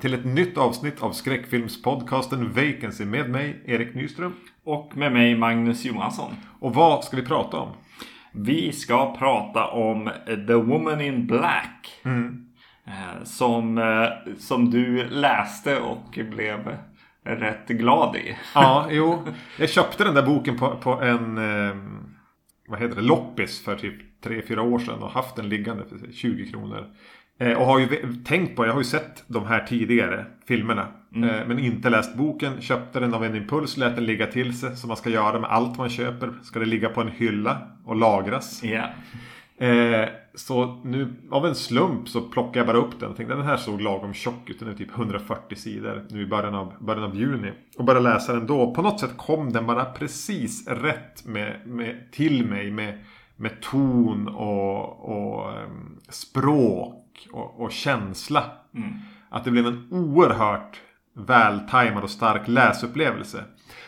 till ett nytt avsnitt av skräckfilmspodcasten Vacancy med mig, Erik Nyström. Och med mig Magnus Johansson. Och vad ska vi prata om? Vi ska prata om The Woman in Black. Eh, Som, eh, som du läste och blev rätt glad i. Ja, jo. Jag köpte den där boken på, på en eh, vad heter det, loppis för typ 3-4 år sedan och haft den liggande för 20 kronor. Eh, och har ju tänkt på, jag har ju sett de här tidigare filmerna. Eh, men inte läst boken. Köpte den av en impuls, lät den ligga till sig. Som man ska göra med allt man köper. Ska det ligga på en hylla och lagras. Eh, så nu av en slump så plockade jag bara upp den. Tänkte den här såg lagom tjock ut. Den är typ 140 sidor nu i början av, början av juni. Och började läsa den då. På något sätt kom den bara precis rätt med, med, till mig med, med ton och, och ehm, språk och, och känsla. Att det blev en oerhört vältajmad och stark läsupplevelse.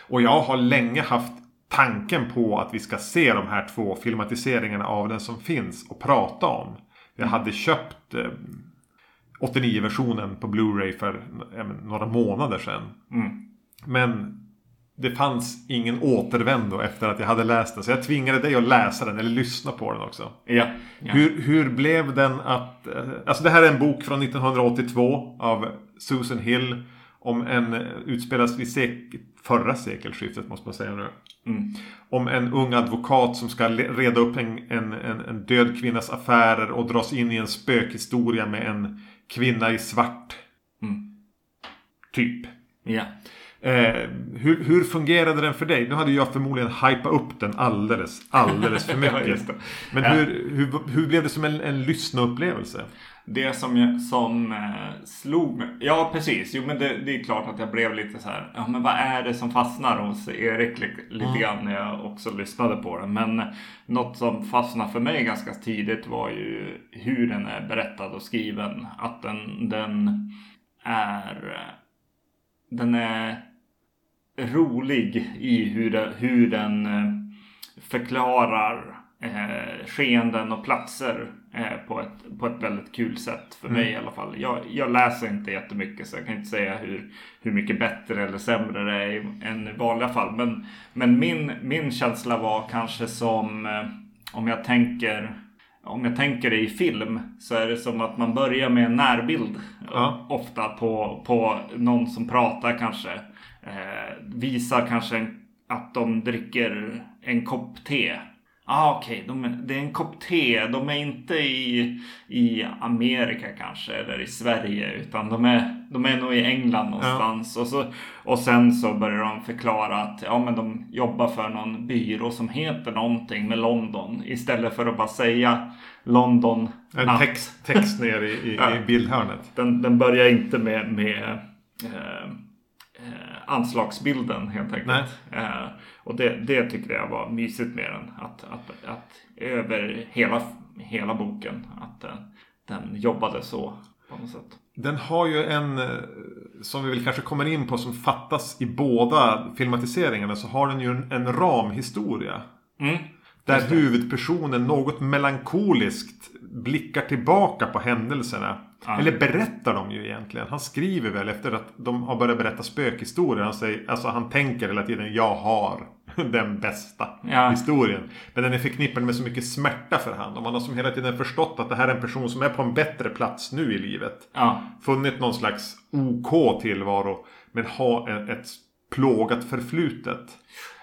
Och jag har länge haft tanken på att vi ska se de här två filmatiseringarna av den som finns och prata om. Jag hade köpt eh, 89-versionen på Blu-ray för eh, några månader sedan. Men det fanns ingen återvändo efter att jag hade läst den. Så jag tvingade dig att läsa den eller lyssna på den också. Ja. ja. Hur, hur blev den att... eh, Alltså det här är en bok från 1982 av Susan Hill. Om en eh, utspelas vid sek förra sekelskiftet måste man säga nu. Om en ung advokat som ska reda upp en, en, en, en död kvinnas affärer och dras in i en spökhistoria med en kvinna i svart. Typ. Ja. Eh, hur, hur fungerade den för dig? Nu hade jag förmodligen hypat upp den alldeles, alldeles för Ja, mycket. det. Men Ja. hur, hur, hur blev det som en, en lyssnaupplevelse? Det som, jag, som eh, slog mig. Ja, precis. Jo, men det, det är klart att jag blev lite så här. Ja, men vad är det som fastnar hos Erik li, lite grann när jag också lyssnade på den. Men något som fastnade för mig ganska tidigt var ju hur den är berättad och skriven. Att den, den är. Den är rolig i hur, det, hur den eh, förklarar eh, skeenden och platser eh, på, ett, på ett väldigt kul sätt. För mig i alla fall. Jag, jag läser inte jättemycket så jag kan inte säga hur, hur mycket bättre eller sämre det är i, än i vanliga fall. Men, men min, min känsla var kanske som eh, om jag tänker om jag tänker det i film så är det som att man börjar med en närbild. Ja. Ofta på, på någon som pratar kanske. Eh, visar kanske en, att de dricker en kopp te. Ah, Okej, de är- det är en kopp te. De är inte i, i Amerika kanske eller i Sverige utan de är, de är nog i England någonstans. Och, så, och sen så börjar de förklara att ja, men de jobbar för någon byrå som heter någonting med London. Istället för att bara säga London En text, text ner i, i, Ja. i bildhörnet. Den, den börjar inte med, med eh, anslagsbilden helt enkelt. Eh, och det, det tycker jag var mysigt med den. Att, att, att över hela, hela boken att eh, den jobbade så på något sätt. Den har ju en, eh, som vi väl kanske kommer in på, som fattas i båda filmatiseringarna. Så har den ju en, en ramhistoria. Mm. Där huvudpersonen något melankoliskt blickar tillbaka på händelserna. Eller berättar de ju egentligen. Han skriver väl efter att de har börjat berätta spökhistorier. Han, säger, alltså han tänker hela tiden jag har den bästa Ja. historien. Men den är förknippad med så mycket smärta för han. Och man har som hela tiden förstått att det här är en person som är på en bättre plats nu i livet. Ja, Funnit någon slags OK tillvaro. Men har ett, plågat förflutet.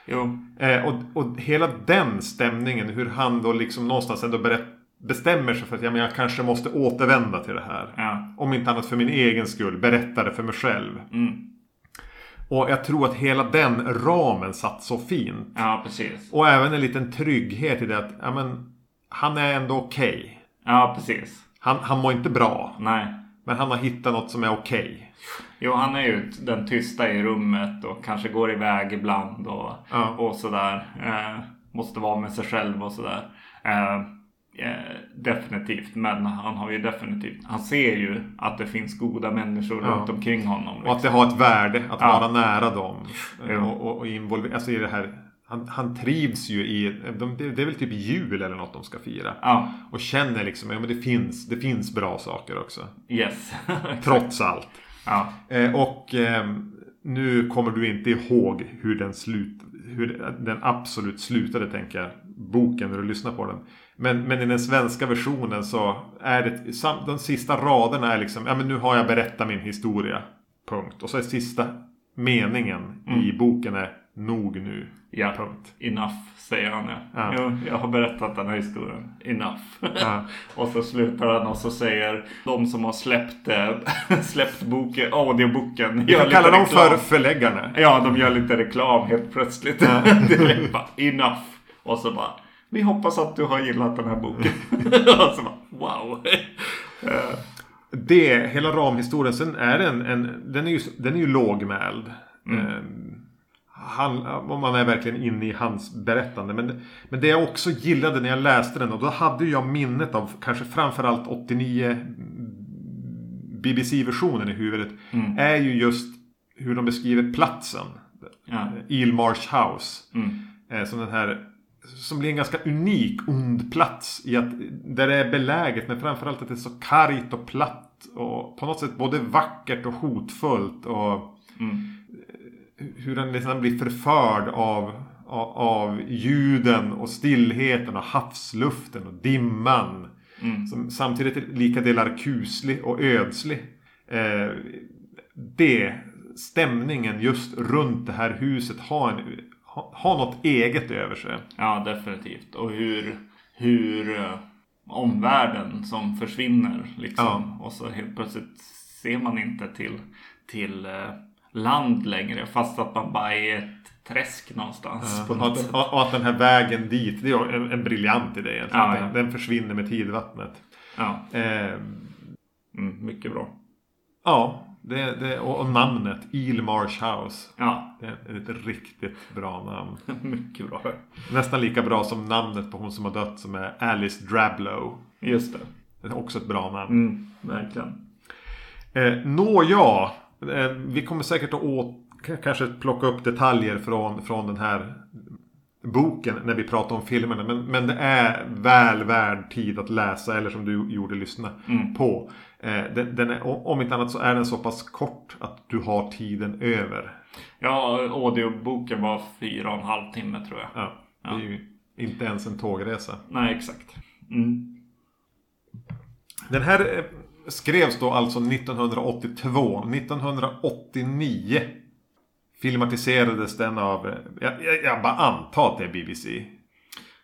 jo. Eh, och, och hela den stämningen, hur han då liksom någonstans ändå berätt, bestämmer sig för att ja, men jag kanske måste återvända till det här. Ja. Om inte annat för min egen skull, berätta det för mig själv. Mm. Och jag tror att hela den ramen satt så fint. Ja, precis. Och även en liten trygghet i det att ja, men, han är ändå okej. Ja, precis. Han, han mår inte bra. Nej. Men han har hittat något som är okej. Jo, han är ju den tysta i rummet och kanske går iväg ibland och, Ja. och sådär. Eh, måste vara med sig själv och sådär. Eh, definitivt, men han har ju definitivt. Han ser ju att det finns goda människor Ja. runt omkring honom. Och att det liksom. har ett värde att Ja. vara nära dem. Jo. Och, och, och involvera, alltså i det här han, han trivs ju i, de, det är väl typ jul eller något de ska fira. Ja, Och känner liksom, ja men det finns, det finns bra saker också. yes. Trots allt. ja. Eh, och eh, nu kommer du inte ihåg hur den, slut, hur den absolut slutade, tänker jag, boken när du lyssnar på den. Men, men i den svenska versionen så är det, sam- de sista raderna är liksom, ja men nu har jag berättat min historia. Punkt. Och så är sista meningen i boken är nog nu. Ja. Punkt. Enough, säger han ja. Ja. Jo, jag har berättat den här historien. Enough. Ja. och så slutar han och så säger de som har släppt, eh, släppt boken, audioboken. Vi kan kalla dem för förläggarna. Ja, de gör lite reklam helt plötsligt. Bara, enough. Och så bara, vi hoppas att du har gillat den här boken. och så bara, wow. Eh, Det, hela ramhistorien, sen är den, en, den, är ju, den är ju lågmäld. Ehm, han, om man är verkligen inne i hans berättande. Men, men det jag också gillade när jag läste den, och då hade jag minnet av kanske framförallt 89 BBC-versionen i huvudet. Är ju just hur de beskriver platsen. Ja. Eelmarsh House. Mm. Eh, som den här som blir en ganska unik ond plats i att där det är beläget men framförallt att det är så kargt och platt och på något sätt både vackert och hotfullt och Mm. hur den liksom blir förförd av, av, av ljuden och stillheten och havsluften och dimman. Mm. Som samtidigt är lika delar kuslig och ödslig. Eh, det, stämningen just runt det här huset har, en, ha, har något eget över sig. Ja, definitivt. Och hur, hur eh, omvärlden som försvinner liksom. Och så helt plötsligt ser man inte till, till eh, land längre. Fast att man bara är ett träsk någonstans. på Och något att, sätt. och att den här vägen dit, det är en, en briljant idé egentligen. Ja, Den, ja. den försvinner med tidvattnet. Ja, Eh, mm, mycket bra. ja, det, det, och, namnet Eelmarsh House. Ja, Det är ett riktigt bra namn. mycket bra. Nästan lika bra som namnet på hon som har dött som är Alice Drablow. Just det. Det är också ett bra namn. Mm, verkligen. Eh, Nåja, eh, vi kommer säkert att å, k- kanske plocka upp detaljer från, från den här boken när vi pratar om filmerna. Men, men det är väl värd tid att läsa eller som du gjorde lyssna på. Eh, den, den är, om inte annat så är den så pass kort att du har tiden över. Ja, audioboken var fyra och en halv timme tror jag. Ja, det är ju inte ens en tågresa. Nej, exakt. Mm. Den här eh, skrevs då alltså 1982. 1989 filmatiserades den av, eh, jag, jag, jag bara antar att det är BBC.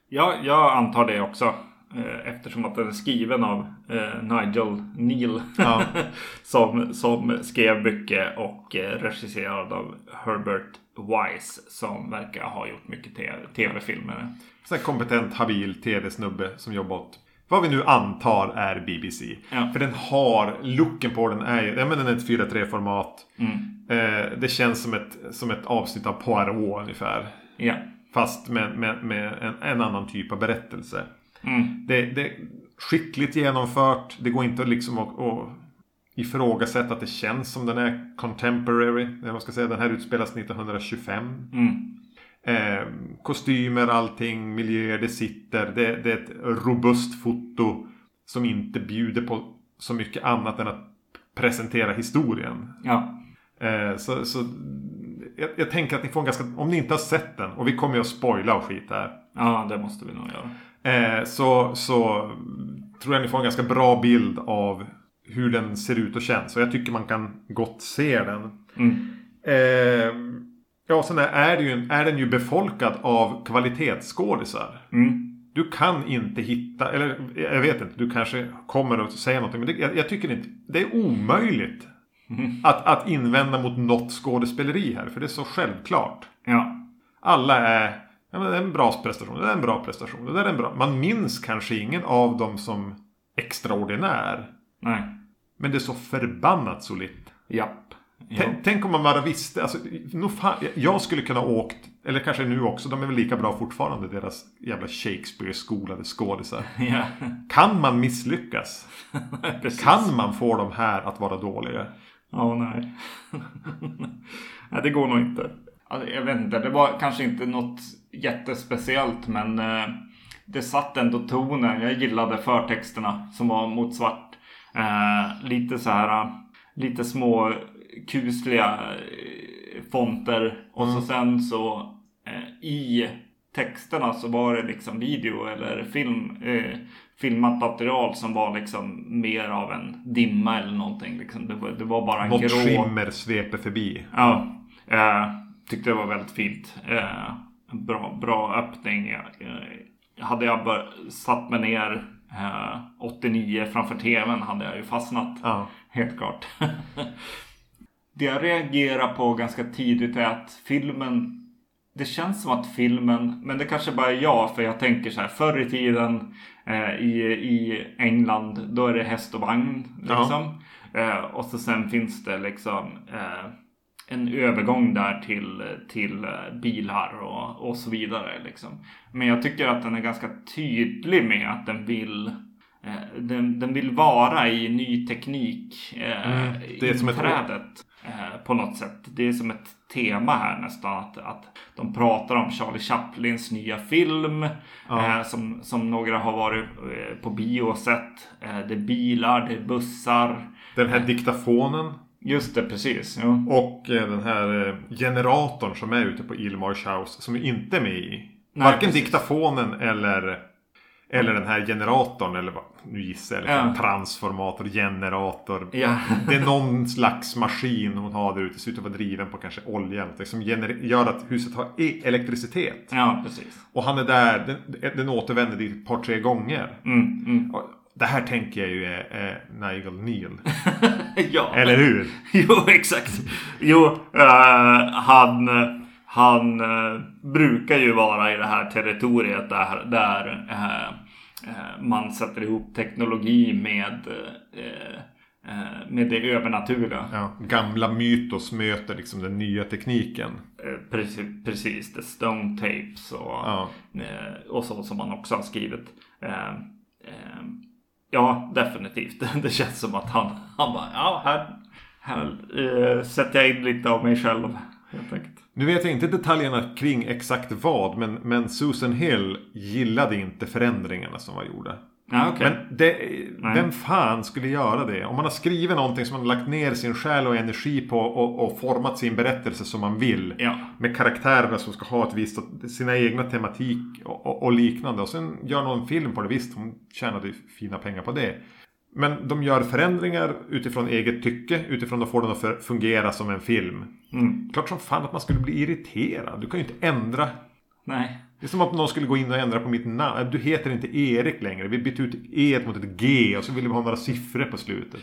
Ja, jag antar det också. Eh, Eftersom att den är skriven av eh, Nigel Neal. Ja. som, som skrev mycket och eh, regisserad av Herbert Wise. Som verkar ha gjort mycket tv-filmer. Sån kompetent, habil tv-snubbe som jobbar åt vad vi nu antar är BBC. Ja. För den har, looken på den är ju, ja men den är ett 4.3 format. Eh, det känns som ett, som ett avsnitt av Poirot ungefär. Ja. Fast med, med, med en, en annan typ av berättelse. Mm. Det, det är skickligt genomfört. Det går inte liksom att, att ifrågasätta att det känns som den är contemporary. Man ska säga. Den här utspelas 1925. Mm. Eh, kostymer, allting, miljöer, det sitter. Det, det är ett robust foto som inte bjuder på så mycket annat än att presentera historien. Ja. Eh, så så jag, jag tänker att ni får en ganska, om ni inte har sett den, och vi kommer ju att spoila och skit här. ja, det måste vi nog göra. Eh, så, så tror jag ni får en ganska bra bild av hur den ser ut och känns. Och jag tycker man kan gott se den. Mm. Eh, ja, sen är, det ju, är den ju befolkad av kvalitetsskådisar. Mm. Du kan inte hitta, eller jag vet inte, du kanske kommer att säga någonting. Men det, jag, jag tycker inte, det är omöjligt att, att invända mot något skådespeleri här. För det är så självklart. Ja. Alla är, ja, men det är en bra prestation, det är en bra prestation, det är en bra. Man minns kanske ingen av dem som extraordinär. Nej. Men det är så förbannat solitt. Japp. Ja. Tänk, om man bara visste, alltså, nog fan, jag skulle kunna ha åkt, eller kanske nu också, de är väl lika bra fortfarande, deras jävla Shakespeare-skolade skådisar. ja. Kan man misslyckas? Kan man få de här att vara dåliga? Ja, nej. nej, det går nog inte. alltså, jag vet inte, det var kanske inte något jättespeciellt men eh, det satt ändå tonen. Jag gillade förtexterna som var mot svart. Eh, lite så här, lite små kusliga eh, fonter. Och så sen så eh, i texterna så var det liksom video eller film, eh, filmat material som var liksom mer av en dimma eller någonting. Liksom. Det, var, det var bara en Något grå... skimmer sveper förbi. Ja, eh, tyckte det var väldigt fint. Eh, bra, bra öppning. Eh, hade jag bör, satt mig ner eh, 89 framför tvn hade jag ju fastnat. Ja. Helt klart. det jag reagerar på ganska tidigt är att filmen det känns som att filmen, men det kanske bara är jag för jag tänker så här förr i tiden i, i England då är det häst och vagn liksom. Eh, och så sen finns det liksom eh, en övergång där till, till eh, bilar och, och så vidare. Liksom. Men jag tycker att den är ganska tydlig med att den vill eh, den, den vill vara i ny teknik. Eh, Mm, det är som ett- eh, på något sätt. Det är som ett tema här nästan. Att, att de pratar om Charlie Chaplins nya film. Ja. Eh, som, som några har varit eh, på bio och sett. Eh, det är bilar, det är bussar. Den här diktafonen. Just det, precis. Jo. Och eh, den här eh, generatorn som är ute på Ilmarsh House. Som ju inte är med i. Nej, Varken precis. diktafonen eller eller den här generatorn eller vad, nu gissar jag. Liksom, Ja. Transformator, generator. Ja. Det är någon slags maskin hon har där ute. Ser ut att vara driven på kanske olja. Som gör att huset har e- elektricitet. ja, precis. Och han är där. Den, den återvänder dit ett par tre gånger. Mm, mm. Det här tänker jag ju är, är Nigel Neal. ja. Eller hur? Jo, exakt. Jo, eh, han, han eh, brukar ju vara i det här territoriet där, där eh, man sätter ihop teknologi med, eh, eh, med det övernaturliga. Ja, gamla mytos möter liksom den nya tekniken. Eh, precis, precis, the stone tapes och, Ja. eh, och så som man också har skrivit. Eh, eh, ja, definitivt. Det känns som att han, han bara, ja, här, här eh, sätter jag in lite av mig själv. Helt enkelt. Nu vet jag inte detaljerna kring exakt vad. Men, men Susan Hill gillade inte förändringarna som var gjorda. Ja, okej. Men det, vem fan skulle göra det? Om man har skrivit någonting som man har lagt ner sin själ och energi på och, och format sin berättelse som man vill. Ja. Med karaktärerna som ska ha ett visst, sina egna tematik och, och, och liknande. Och sen gör någon film på det. Visst, hon tjänade fina pengar på det. Men de gör förändringar utifrån eget tycke. Utifrån att få den att fungera som en film. Mm. Klart som fan att man skulle bli irriterad. Du kan ju inte ändra. Nej. Det är som att någon skulle gå in och ändra på mitt namn. Du heter inte Erik längre. Vi bytte ut E mot ett G och så ville vi ha några siffror på slutet.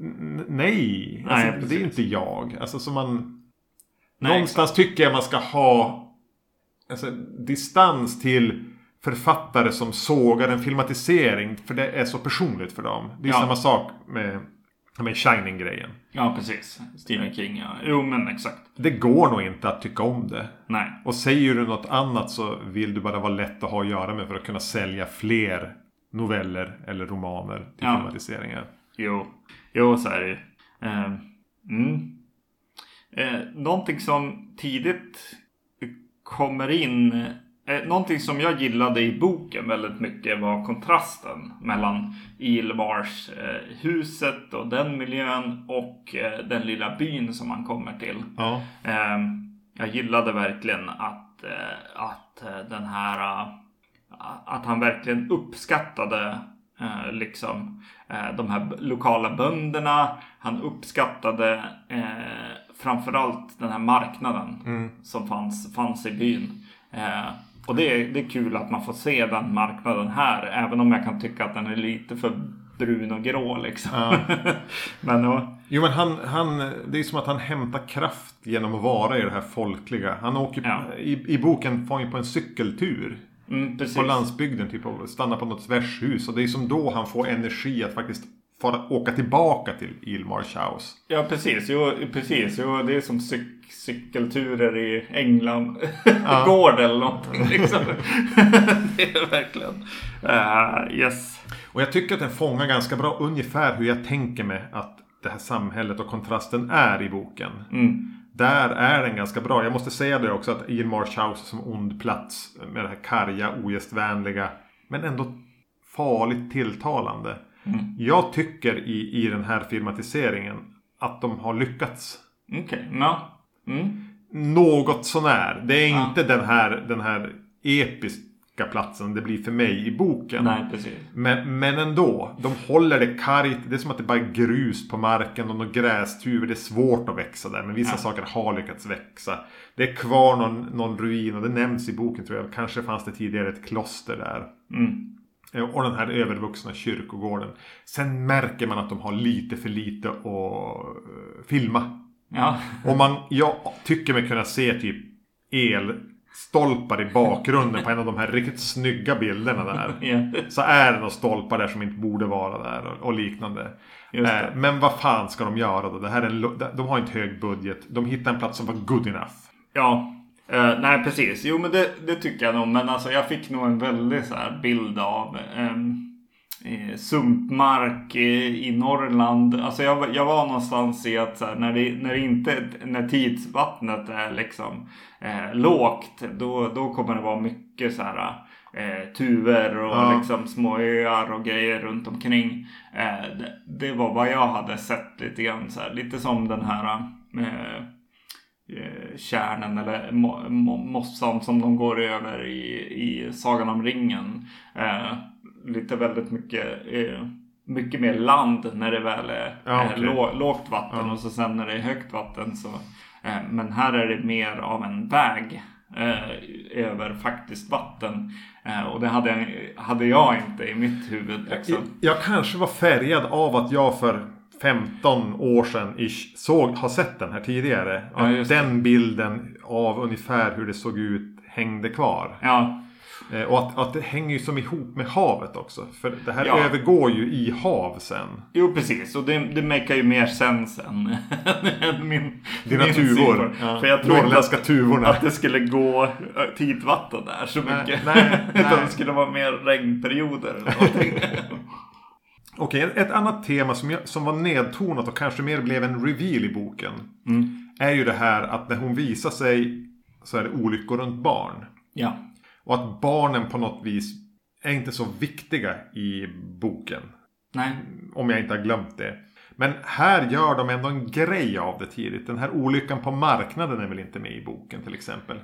N- Nej, alltså, Nej, det är inte jag. Alltså som man... Nej, någonstans tycker jag man ska ha alltså, distans till författare som sågar en filmatisering. För det är så personligt för dem. Det är Ja. samma sak med, med Shining-grejen. Ja, precis. Stephen King, ja. Jo, men exakt. Det går nog inte att tycka om det. Nej. Och säger du något annat så vill du bara vara lätt att ha att göra med för att kunna sälja fler noveller eller romaner till Ja. filmatiseringar. Jo, jo så är det ju. Eh, mm. eh, Någonting som tidigt kommer in. Eh, någonting som jag gillade i boken väldigt mycket var kontrasten mellan Ilmars eh, huset och den miljön och eh, den lilla byn som man kommer till. Ja. Ehm, jag gillade verkligen att, att den här... att han verkligen uppskattade eh, liksom eh, de här lokala bönderna. Han uppskattade eh, framförallt den här marknaden som fanns, fanns i byn. Och det är, det är kul att man får se den marknaden här. Även om jag kan tycka att den är lite för brun och grå liksom. Men ja, Jo men han, han, det är som att han hämtar kraft genom att vara i det här folkliga. Han åker, Ja. i, i boken får han på en cykeltur. mm. På landsbygden typ och stanna på något värdshus. Och det är som då han får energi att faktiskt fara, åka tillbaka till Ilmarsh House. Ja precis, jo, precis. Jo, det är som cyk- cykelturer i England. Gård eller någonting liksom. det är verkligen. Uh, yes. Och jag tycker att den fångar ganska bra ungefär hur jag tänker mig att det här samhället och kontrasten är i boken. Mm. där är den ganska bra. Jag måste säga det också att Ian Marsh House som ond plats med det här karga, ogästvänliga men ändå farligt tilltalande. Mm. Jag tycker i, i den här filmatiseringen att de har lyckats. Okej, okay. ja. Mm. Något sånär. Det är Ja. inte den här, den här episka platsen det blir för mig i boken. Nej, precis. Men, men ändå. De håller det kargt. Det är som att det bara är grus på marken och något grästuvor. Det är svårt att växa där. Men vissa Ja. saker har lyckats växa. Det är kvar någon, någon ruin och det nämns i boken tror jag. Kanske fanns det tidigare ett kloster där. Mm. Eh, Och den här övervuxna kyrkogården. Sen märker man att de har lite för lite att eh, filma. Ja. Och man, jag tycker mig kunna se typ elstolpar i bakgrunden på en av de här riktigt snygga bilderna där. ja. Så är det några stolpar där som inte borde vara där och, och liknande. Eh, men vad fan ska de göra då? Det här är en, de har inte hög budget. De hittar en plats som var good enough. Ja, eh, nej precis. Jo men det, det tycker jag nog. Men alltså jag fick nog en väldig så här bild av ehm, eh, sumpmark eh, i Norrland. Alltså jag, jag var någonstans i att här, när, det, när, det inte, när tidsvattnet är liksom eh, lågt. Då, då kommer det vara mycket så här eh, tuvor och Ja. liksom små öar och grejer runt omkring. Eh, det, det var vad jag hade sett lite grann så här. Lite som den här eh, kärnen eller mo- mo- mossan som de går över i, i Sagan om ringen. Eh, lite väldigt mycket, eh, mycket mer land när det väl är Ja, okej. lå- lågt vatten Ja. och så sen när det är högt vatten så. Eh, men här är det mer av en väg eh, över faktiskt vatten. Eh, och det hade jag, hade jag inte i mitt huvud. Liksom. Jag, jag kanske var färgad av att jag för 15 år sedan ish, såg, har sett den här tidigare. Ja, Att den bilden av ungefär hur det såg ut hängde kvar. Ja, Eh, Och att, att det hänger ju som ihop med havet också. För det här Ja. övergår ju i hav sen. Jo precis och det, det makar ju mer sens än, min Dina min tuvor. Ja. För jag tror Norrländska att, tuvorna. att det skulle gå äh, tidvatten där så Nej, mycket. nej, Utan nej. det skulle vara mer regnperioder eller någonting. Okej, ett annat tema som, jag, som var nedtonat och kanske mer blev en reveal i boken. Mm. Är ju det här att när hon visar sig så är det olyckor runt barn. ja. Och att barnen på något vis är inte så viktiga i boken. Nej. Om jag inte har glömt det. Men här gör de ändå en grej av det tidigt. Den här olyckan på marknaden är väl inte med i boken till exempel.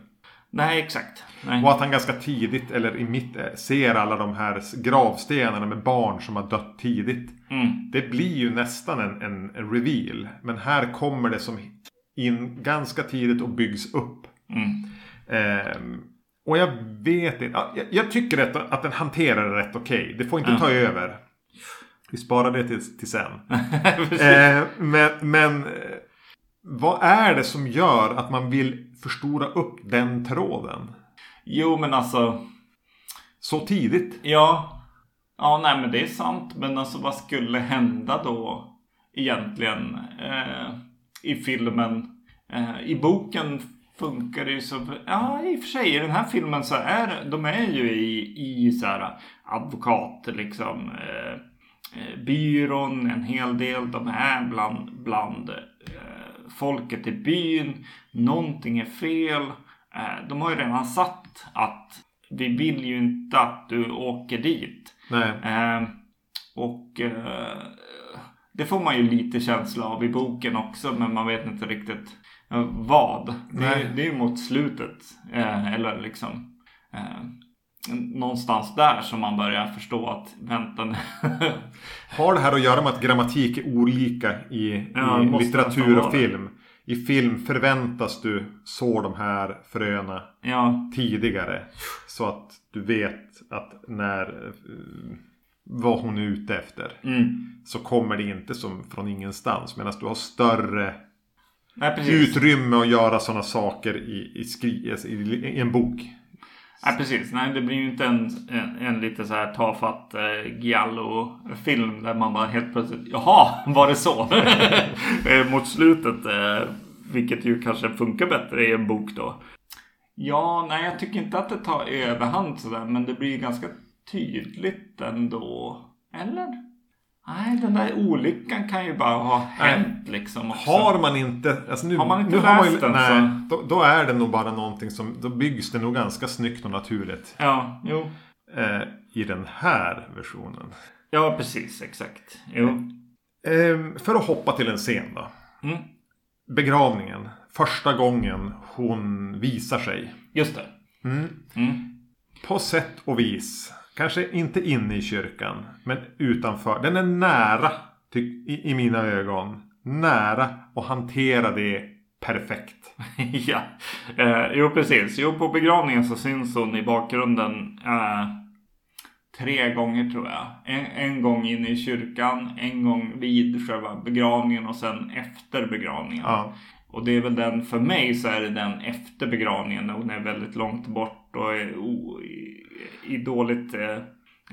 Nej exakt. Nej. Och att han ganska tidigt, eller i mitt, eh, ser alla de här gravstenarna med barn som har dött tidigt. Mm. Det blir ju nästan en, en, en reveal. Men här kommer det som in ganska tidigt och byggs upp. Mm. Ehm, och jag vet inte. ja, Jag, jag tycker att, att den hanterar det rätt okej. Det får inte Ja. ta över. Vi sparar det till, till sen. Ehm, men men eh, vad är det som gör att man vill förstora upp den tråden? Jo men alltså. Så tidigt? Ja. Ja nej men det är sant. Men alltså vad skulle hända då egentligen eh, i filmen? Eh, I boken funkar det ju så. Ja i och för sig i den här filmen så är de är ju i, i så här advokat liksom. Eh, eh, byrån en hel del. De är bland, bland eh, folket i byn. Någonting är fel. Eh, de har ju redan satt att vi vill ju inte att du åker dit. Eh, och eh, det får man ju lite känsla av i boken också. Men man vet inte riktigt eh, vad. Det är, Nej. det är ju mot slutet. Eller liksom. Någonstans där som man börjar förstå att vänta nu. Har det här att göra med att grammatik är olika i, Ja, i litteratur och film? I film förväntas du så de här fröna ja, tidigare. Så att du vet att när eh, vad hon är ute efter. mm. Så kommer det inte som från ingenstans. Medan du har större Nej, utrymme att göra sådana saker i, i, skri, i en bok. Nej precis, nej det blir ju inte en, en, en lite så här tafatt eh, giallo-film där man bara helt plötsligt Jaha, var det så? Eh, mot slutet, eh, vilket ju kanske funkar bättre i en bok då. Ja, nej jag tycker inte att det tar överhand sådär men det blir ju ganska tydligt ändå. Eller? Nej, den där olyckan kan ju bara ha hänt liksom. Också. Har man inte, alltså nu, Har man inte nu har man ju, läst den nej, då, då är det nog bara någonting som, då byggs det nog ganska snyggt och naturligt. Ja, jo. Eh, I den här versionen. Ja, precis. Exakt. Jo. Eh, för att hoppa till en scen då. Mm. Begravningen. Första gången hon visar sig. Just det. Mm. Mm. På sätt och vis. Kanske inte inne i kyrkan. Men utanför. Den är nära. I, I mina ögon. Nära att hantera det perfekt. ja. Eh, jo, precis. Jo, på begravningen så syns hon i bakgrunden eh, tre gånger tror jag. En, en gång inne i kyrkan, en gång vid själva begravningen och sen efter begravningen. Ja. Och det är väl den, för mig så är det den efter begravningen när hon är väldigt långt bort och är o, i, dåligt eh,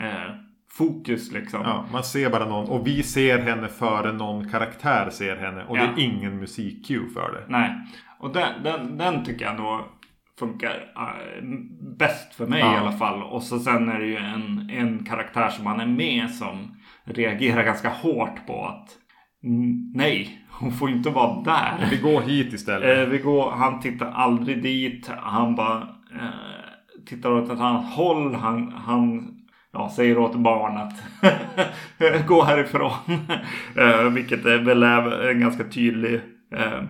eh, fokus liksom. Ja, man ser bara någon. Och vi ser henne före någon karaktär ser henne. Och det Ja. är ingen musik-cue för det. Nej, och den, den, den tycker jag nog funkar eh, bäst för mig Ja. i alla fall. Och så sen är det ju en, en karaktär som man är med som reagerar ganska hårt på att nej, hon får inte vara där. Vi går hit istället. Eh, vi går, han tittar aldrig dit. Han bara eh, tittar åt ett annat håll. Han, han ja, säger åt barn att gå härifrån. eh, vilket är väl är en ganska tydlig eh,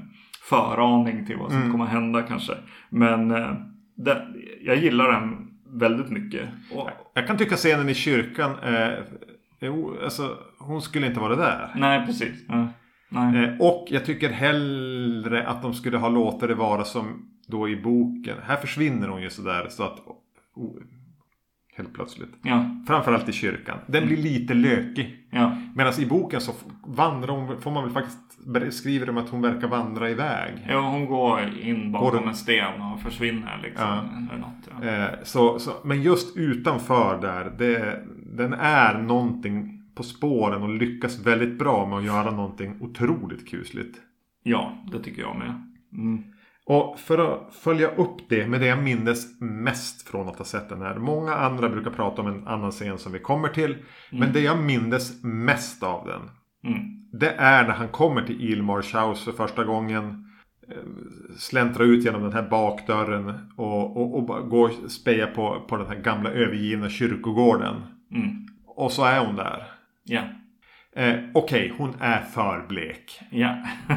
föraning till vad som kommer hända kanske. Men eh, den, jag gillar den väldigt mycket. Och, Jag kan tycka scenen i kyrkan. Eh, jo, alltså, hon skulle inte vara där. nej, precis. Ja, nej. Eh, och jag tycker hellre att de skulle ha låtit det vara som då i boken. Här försvinner hon ju sådär så att... Oh, helt plötsligt. Ja, Framförallt i kyrkan. Den blir lite lökig. ja, Medan i boken så vandrar hon, får man väl faktiskt skriver de att hon verkar vandra iväg. ja, hon går in bakom Går en sten och försvinner liksom. Ja. Eller något, ja. Eh, så, så, men just utanför där, det, den är någonting på spåren och lyckas väldigt bra med att göra någonting otroligt kusligt. Ja, det tycker jag med. Mm. Och för att följa upp det med det jag minns mest från att ha sett den här. Många andra brukar prata om en annan scen som vi kommer till. Men det jag minns mest av den. Mm. Det är när han kommer till Ilmars house för första gången. eh, Släntrar ut genom den här bakdörren. Och, och, och går och spejar på, på den här gamla övergivna kyrkogården. Mm. Och så är hon där. Ja, Eh, Okej, hon är för blek. ja.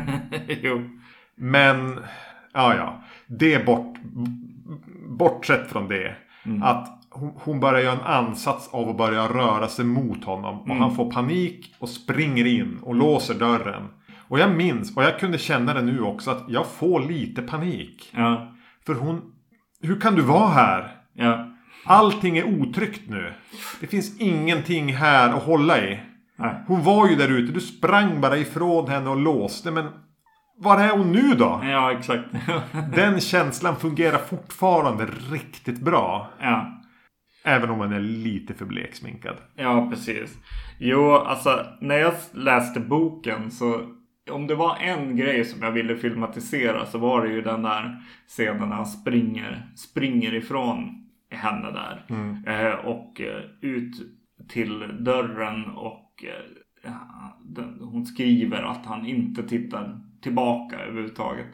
jo. Men, ja ja. Det bort, bortsett från det. Att hon, börjar göra en ansats av att börja röra sig mot honom. Och han får panik och springer in och låser dörren. Och jag minns, och jag kunde känna det nu också, att jag får lite panik. Ja, För hon... Hur kan du vara här? ja. Allting är otryggt nu. Det finns ingenting här att hålla i. Nej. Hon var ju där ute. Du sprang bara ifrån henne och låste. Men var är hon nu då? Ja, exakt. Den känslan fungerar fortfarande riktigt bra. ja. Även om man är lite för bleksminkad. ja, precis. Jo, alltså när jag läste boken så om det var en grej som jag ville filmatisera så var det ju den där scenen när han springer, springer ifrån henne där. Eh, och eh, ut till dörren och eh, hon skriver att han inte tittar tillbaka överhuvudtaget.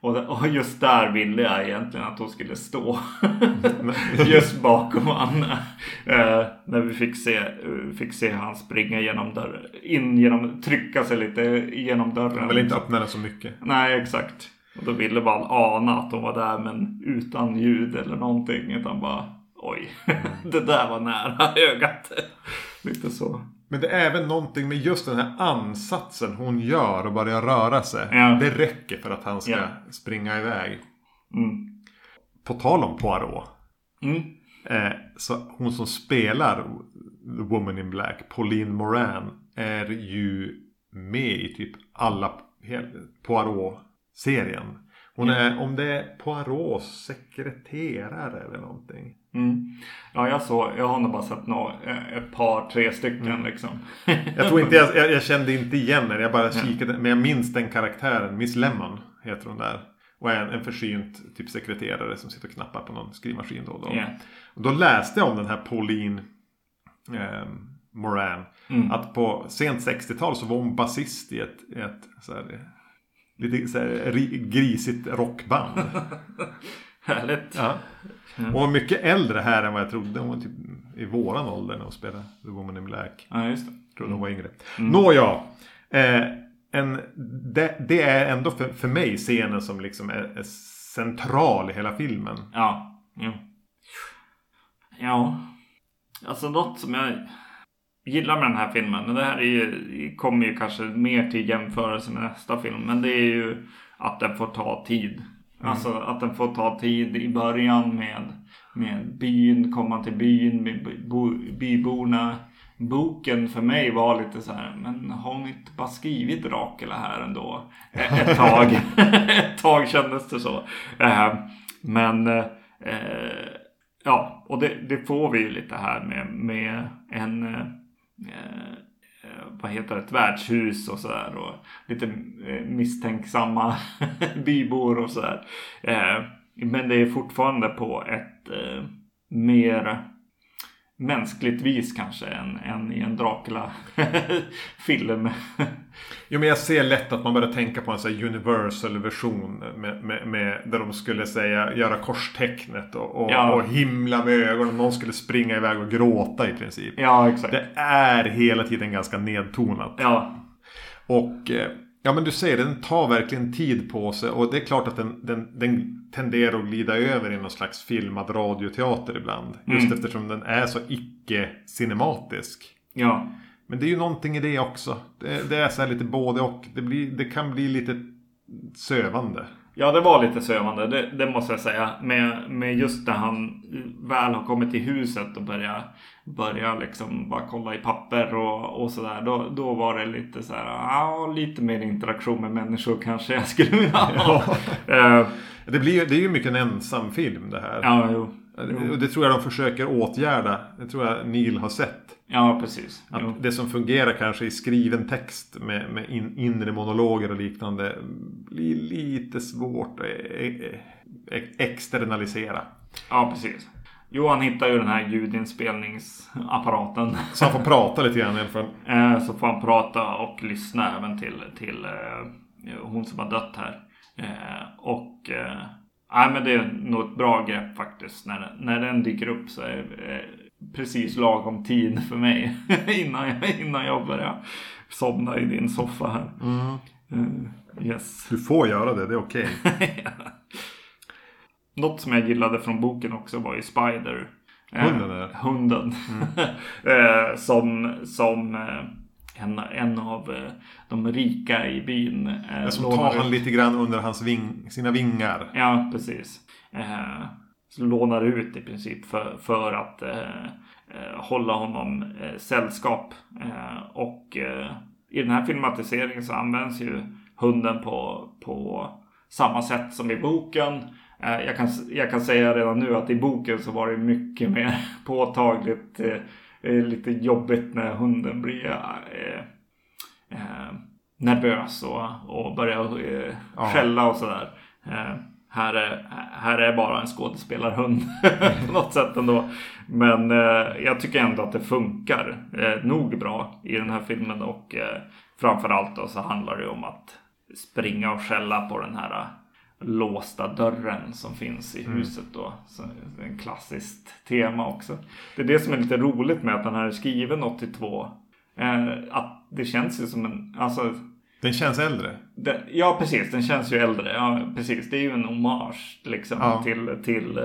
Och, just där ville jag egentligen att hon skulle stå. just bakom Anna. Eh, när vi fick se, fick se han springa genom dörren. In genom, trycka sig lite genom dörren. Jag vill inte öppna den så mycket. Nej, exakt. Och då ville man ana att hon var där men utan ljud eller någonting. Utan bara oj, det där var nära ögat. Lite så. Men det är även någonting med just den här ansatsen hon gör och börjar röra sig. Ja. Det räcker för att han ska Ja. springa iväg. Mm. På tal om Poirot. Mm. Eh, så hon som spelar The Woman in Black, Pauline Moran, är ju med i typ alla Poirot-serien. Hon är, om det är Poirots sekreterare eller någonting. Mm. Ja, jag såg. Jag har nog bara sett nå, eh, ett par, tre stycken Mm. liksom. Jag tror inte jag, jag, jag kände inte igen henne. Jag bara kikade. Men jag minns den karaktären. Miss Lemon heter hon där. Och är en, en försynt typ sekreterare som sitter och knappar på någon skrivmaskin då och då. Ja. Och då läste jag om den här Pauline eh, Moran. Mm. Att på sent 60-tal så var hon basist i ett, ett så här, lite så här, ri- grisigt rockband. Härligt. Ja. Hon var mycket äldre här än vad jag trodde. Hon var typ i våran ålder när hon spelade The Woman in Black. Ja, just det. Jag trodde hon var yngre. Nåja. Eh, en, det, det är ändå för, för mig scenen som liksom är, är central i hela filmen. Ja. Jo. Ja. Alltså något som jag gillar med den här filmen. Men det här är ju, kommer ju kanske mer till jämförelse med nästa film. Men det är ju att den får ta tid. Alltså att den får ta tid i början med, med byn, komma till byn, med bo, byborna. Boken för mig var lite så här, men har hon inte bara skrivit Dracula här ändå? Ett tag. ett tag kändes det så. Eh, Men eh, ja, och det, det får vi ju lite här med, med en eh, Eh, vad heter det, ett värdshus och sådär. Och lite eh, misstänksamma bybor och sådär. Eh, men det är fortfarande på ett mer mänskligt vis kanske än, än i en Dracula-film. Jo men jag ser lätt att man börjar tänka på en sån här universal version. Med, med, med, där de skulle säga göra korstecknet och, och, Ja. och himla med ögonen. Någon skulle springa iväg och gråta i princip. ja, exakt. Det är hela tiden ganska nedtonat. Ja, Och eh, ja men du säger den tar verkligen tid på sig. Och det är klart att den, den, den tenderar att glida över i någon slags filmad radioteater ibland. Just Mm. eftersom den är så icke-cinematisk. ja. Men det är ju någonting i det också. Det, det är så här lite både och. Det, blir, det kan bli lite sövande. Ja, det var lite sövande, det, det måste jag säga. Med, med just när han väl har kommit till huset och börjar börja liksom bara kolla i papper och, och sådär. Då, då var det lite så här, ja, lite mer interaktion med människor kanske jag skulle vilja ha. Eh, Det, blir, det är ju mycket en ensam film det här. ja, jo. Och det tror jag de försöker åtgärda. Det tror jag Neil har sett. Ja, precis. Att Jo. det som fungerar kanske i skriven text med, med in, inre monologer och liknande blir lite svårt att e- e- externalisera. Ja, precis. Johan hittar ju den här ljudinspelningsapparaten. Så han får prata lite grann i alla fall. Eh, Så får han prata och lyssna även till, till eh, hon som har dött här. Eh, och nej, men det är nog ett bra grepp faktiskt. När, när den dyker upp så är precis lagom tid för mig innan, jag, innan jag börjar somna i din soffa här. Eh, yes. Du får göra det, det är okej. Något som jag gillade från boken också var ju Spider. Eh, Hunden där. Hunden. eh, som som eh, en, en av eh, de rika i byn. Eh, Som tar ut- han lite grann under hans ving, sina vingar. Ja, precis. Lånar ut i princip för, för att eh, eh, hålla honom eh, sällskap. Eh, och eh, i den här filmatiseringen så används ju hunden på, på samma sätt som i boken. Eh, jag, kan, jag kan säga redan nu att i boken så var det mycket mer påtagligt lite jobbigt när hunden blir nervös och, och börjar Ja. skälla och sådär. Här, är, här är bara en skådespelarhund på något sätt ändå. Men eh, jag tycker ändå att det funkar eh, nog bra i den här filmen och eh, framförallt då så handlar det om att springa och skälla på den här eh, låsta dörren som finns i huset då. Så, det är en klassiskt tema också. Det är det som är lite roligt med att den här är skriven 82. Eh, att det känns ju som en, alltså Den känns äldre. den, ja, precis. Den känns ju äldre. Ja, precis. Det är ju en hommage liksom, Ja. till, till, eh,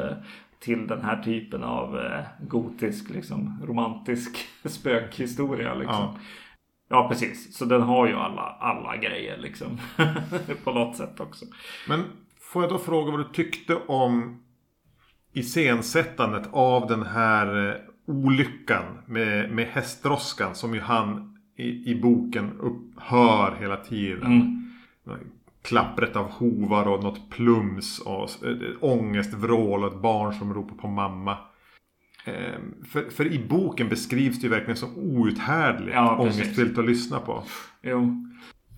till den här typen av eh, gotisk, liksom, romantisk spökhistoria. Liksom. Ja. Ja. precis. Så den har ju alla, alla grejer liksom. på något sätt också. Men får jag då fråga vad du tyckte om iscensättandet av den här eh, olyckan med, med hästdroskan som ju han i, i boken upp, hör hela tiden. Mm. Klappret av hovar och något plums och eh, ångestvrål och ett barn som ropar på mamma. Ehm, För, för i boken beskrivs det ju verkligen som outhärdligt Ja, ångestfyllt att lyssna på. Jo.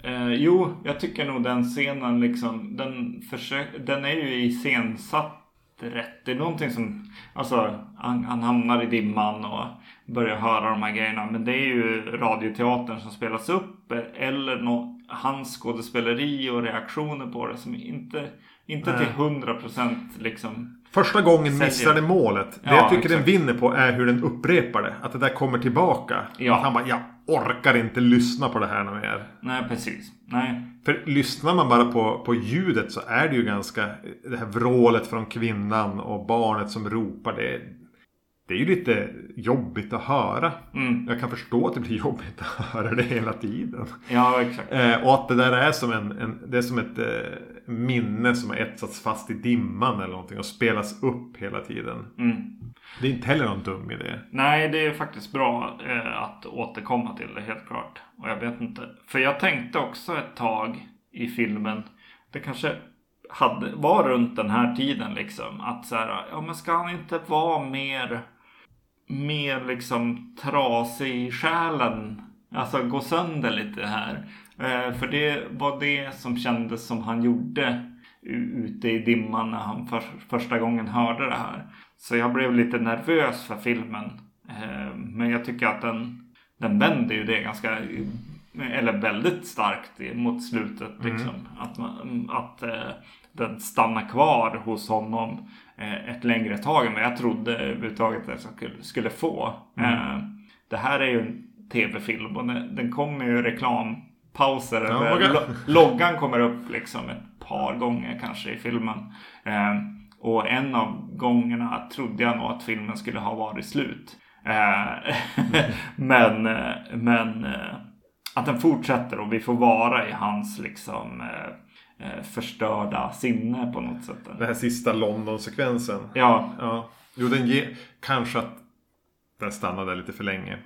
Eh, jo, jag tycker nog den scenen liksom, den, försök, den är ju iscensatt rätt. Det är någonting som, alltså han, han hamnar i dimman och börjar höra de här grejerna. Men det är ju radioteatern som spelas upp eller no, hans skådespeleri och reaktioner på det som inte, inte till hundra procent liksom Första gången missar det målet. Det Ja, jag tycker exakt. den vinner på är hur den upprepar det. Att det där kommer tillbaka. Ja. Att han bara, jag orkar inte lyssna på det här mer. Nej, precis. Nej. För lyssnar man bara på, på ljudet så är det ju ganska... Det här vrålet från kvinnan och barnet som ropar. Det, det är ju lite jobbigt att höra. Mm. Jag kan förstå att det blir jobbigt att höra det hela tiden. Ja, exakt. Eh, och att det där är som, en, en, det är som ett eh, minne som har etsats fast i dimman eller någonting och spelas upp hela tiden. Mm. Det är inte heller någon dum idé. Nej, det är faktiskt bra eh, att återkomma till det helt klart. Och jag vet inte. För jag tänkte också ett tag i filmen. Det kanske hade, var runt den här tiden liksom. Att så här, ja men ska han inte vara mer, mer liksom trasig i själen? Alltså gå sönder lite här. Eh, för det var det som kändes som han gjorde ute i dimman när han för, första gången hörde det här. Så jag blev lite nervös för filmen. Eh, men jag tycker att den, den vänder ju det ganska, eller väldigt starkt mot slutet. Liksom. Att, man, att eh, den stannar kvar hos honom ett längre tag än vad jag trodde överhuvudtaget att jag skulle, få. Eh, det här är ju en tv-film och den, den kommer ju reklampauser. Ja, okej. lo- loggan kommer upp liksom ett par gånger kanske i filmen. Eh, och en av gångerna trodde jag nog att filmen skulle ha varit slut. Eh, men eh, men eh, att den fortsätter och vi får vara i hans liksom eh, eh, förstörda sinne på något sätt. Den här sista London-sekvensen. Ja, Ja. Jo, den ger... Kanske att den stannade lite för länge.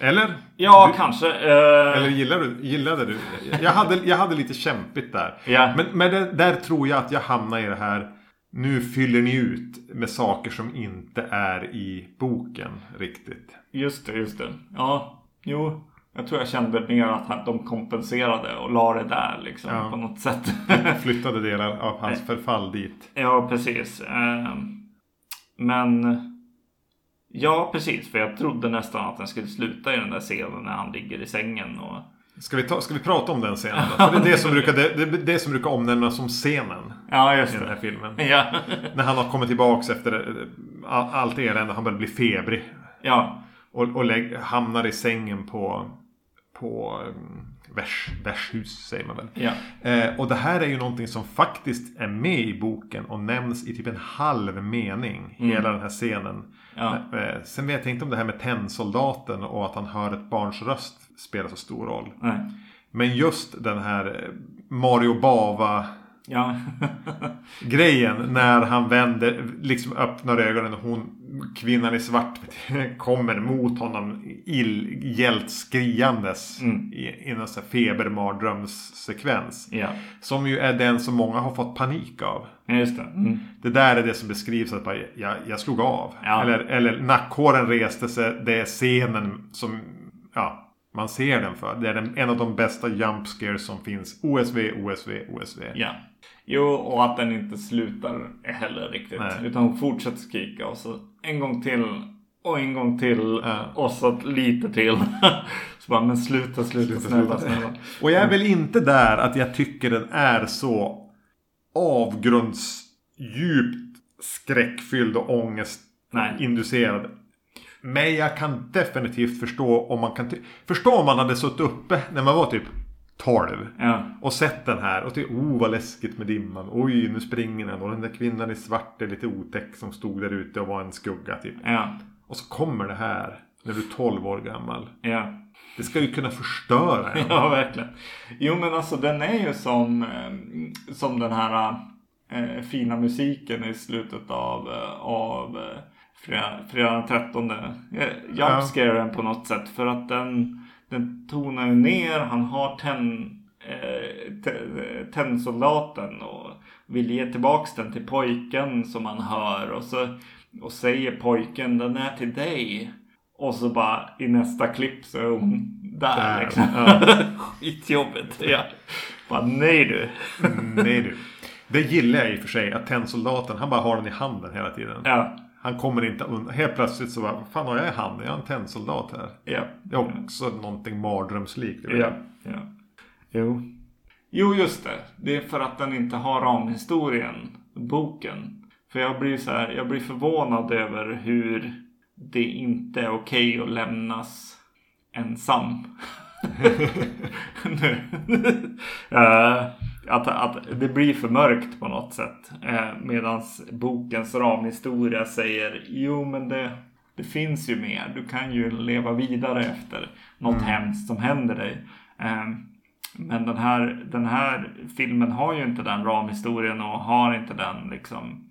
Eller? ja Du- kanske. Eh, Eller gillade du? Gillade du? Jag hade, jag hade lite kämpigt där. Ja. Men, men det, där tror jag att jag hamnar i det här. Nu fyller ni ut med saker som inte är i boken riktigt. Just det, just det. Ja, jo. Jag tror jag kände mer att de kompenserade och la det där liksom Ja. på något sätt. Flyttade delar av hans förfall dit. ja, precis. Eh, men ja, precis. För jag trodde nästan att den skulle sluta i den där scenen när han ligger i sängen och Ska vi, ta, ska vi prata om den scenen då? För det är det som brukar, det, det, det som brukar omnämnas som scenen Ja, i just den här det. filmen. Ja, När han har kommit tillbaks efter eh, all- allt elände. Han börjar bli febrig. ja, Och, och lägg, hamnar i sängen på, på um, vers, värdshus säger man väl. ja. Eh, och det här är ju någonting som faktiskt är med i boken och nämns i typ en halv mening. Hela den här scenen. Ja. Eh, sen vet jag inte om det här med tennsoldaten och att han hör ett barns röst spelar så stor roll. Nej. Men just den här eh, Mario Bava Ja. grejen när han vänder, liksom öppnar ögonen och hon, kvinnan i svart kommer mot honom illgällt skriandes Mm. i, i en sån febermardrömssekvens. ja. Som ju är den som många har fått panik av. Just det. Mm. Det där är det som beskrivs att bara, jag, jag slog av. Ja. Eller, eller nackhåren reste sig. Det är scenen som ja, man ser den för. Det är den, en av de bästa jump scares som finns. OSV, OSV, OSV. Ja. Jo, och att den inte slutar heller riktigt. Nej. Utan hon fortsätter skrika och så en gång till och en gång till Ja. och så lite till. så bara, men sluta, sluta, Sluta, snälla, sluta. snälla. Och jag är väl inte där att jag tycker den är så avgrundsdjupt skräckfylld och Nej. ångestinducerad. Men jag kan definitivt förstå om man kan förstå om man hade suttit uppe när man var typ 12. Ja, Och sett den här och tyckt oh vad läskigt med dimman. Oj nu springer den och den där kvinnan i svart är lite otäck som stod där ute och var en skugga typ. ja, Och så kommer det här när du är 12 år gammal. ja. Det ska ju kunna förstöra en. Ja, verkligen. Jo, men alltså den är ju som, eh, som den här eh, fina musiken i slutet av, eh, av eh, fredag, den 13. Eh, Ja. Jumpscaren på något sätt. För att den, den tonar ju ner. Han har tenn, eh, te- tennsoldaten och vill ge tillbaks den till pojken som han hör. Och så och säger pojken den är till dig. Och så bara i nästa klipp så är hon där, Där, liksom. ja. Skitjobbigt. Ja. Bara nej du. Mm, Nej du. Det gillar jag i och för sig. Att tennsoldaten, han bara har den i handen hela tiden. Ja. Han kommer inte undan. Helt plötsligt så bara, vad fan har jag i handen? Jag har en tennsoldat här. Ja. Det är också någonting mardrömslikt. Ja. ja. Jo. Jo, just det. Det är för att den inte har ramhistorien, boken. För jag blir så här, jag blir förvånad över hur det inte är okej att lämnas ensam. Nu. Eh, att, att det blir för mörkt på något sätt. Uh, Medan bokens ramhistoria säger jo men det, det finns ju mer. Du kan ju leva vidare efter något hemskt som händer dig. Eh, men den här, den här filmen har ju inte den ramhistorien och har inte den liksom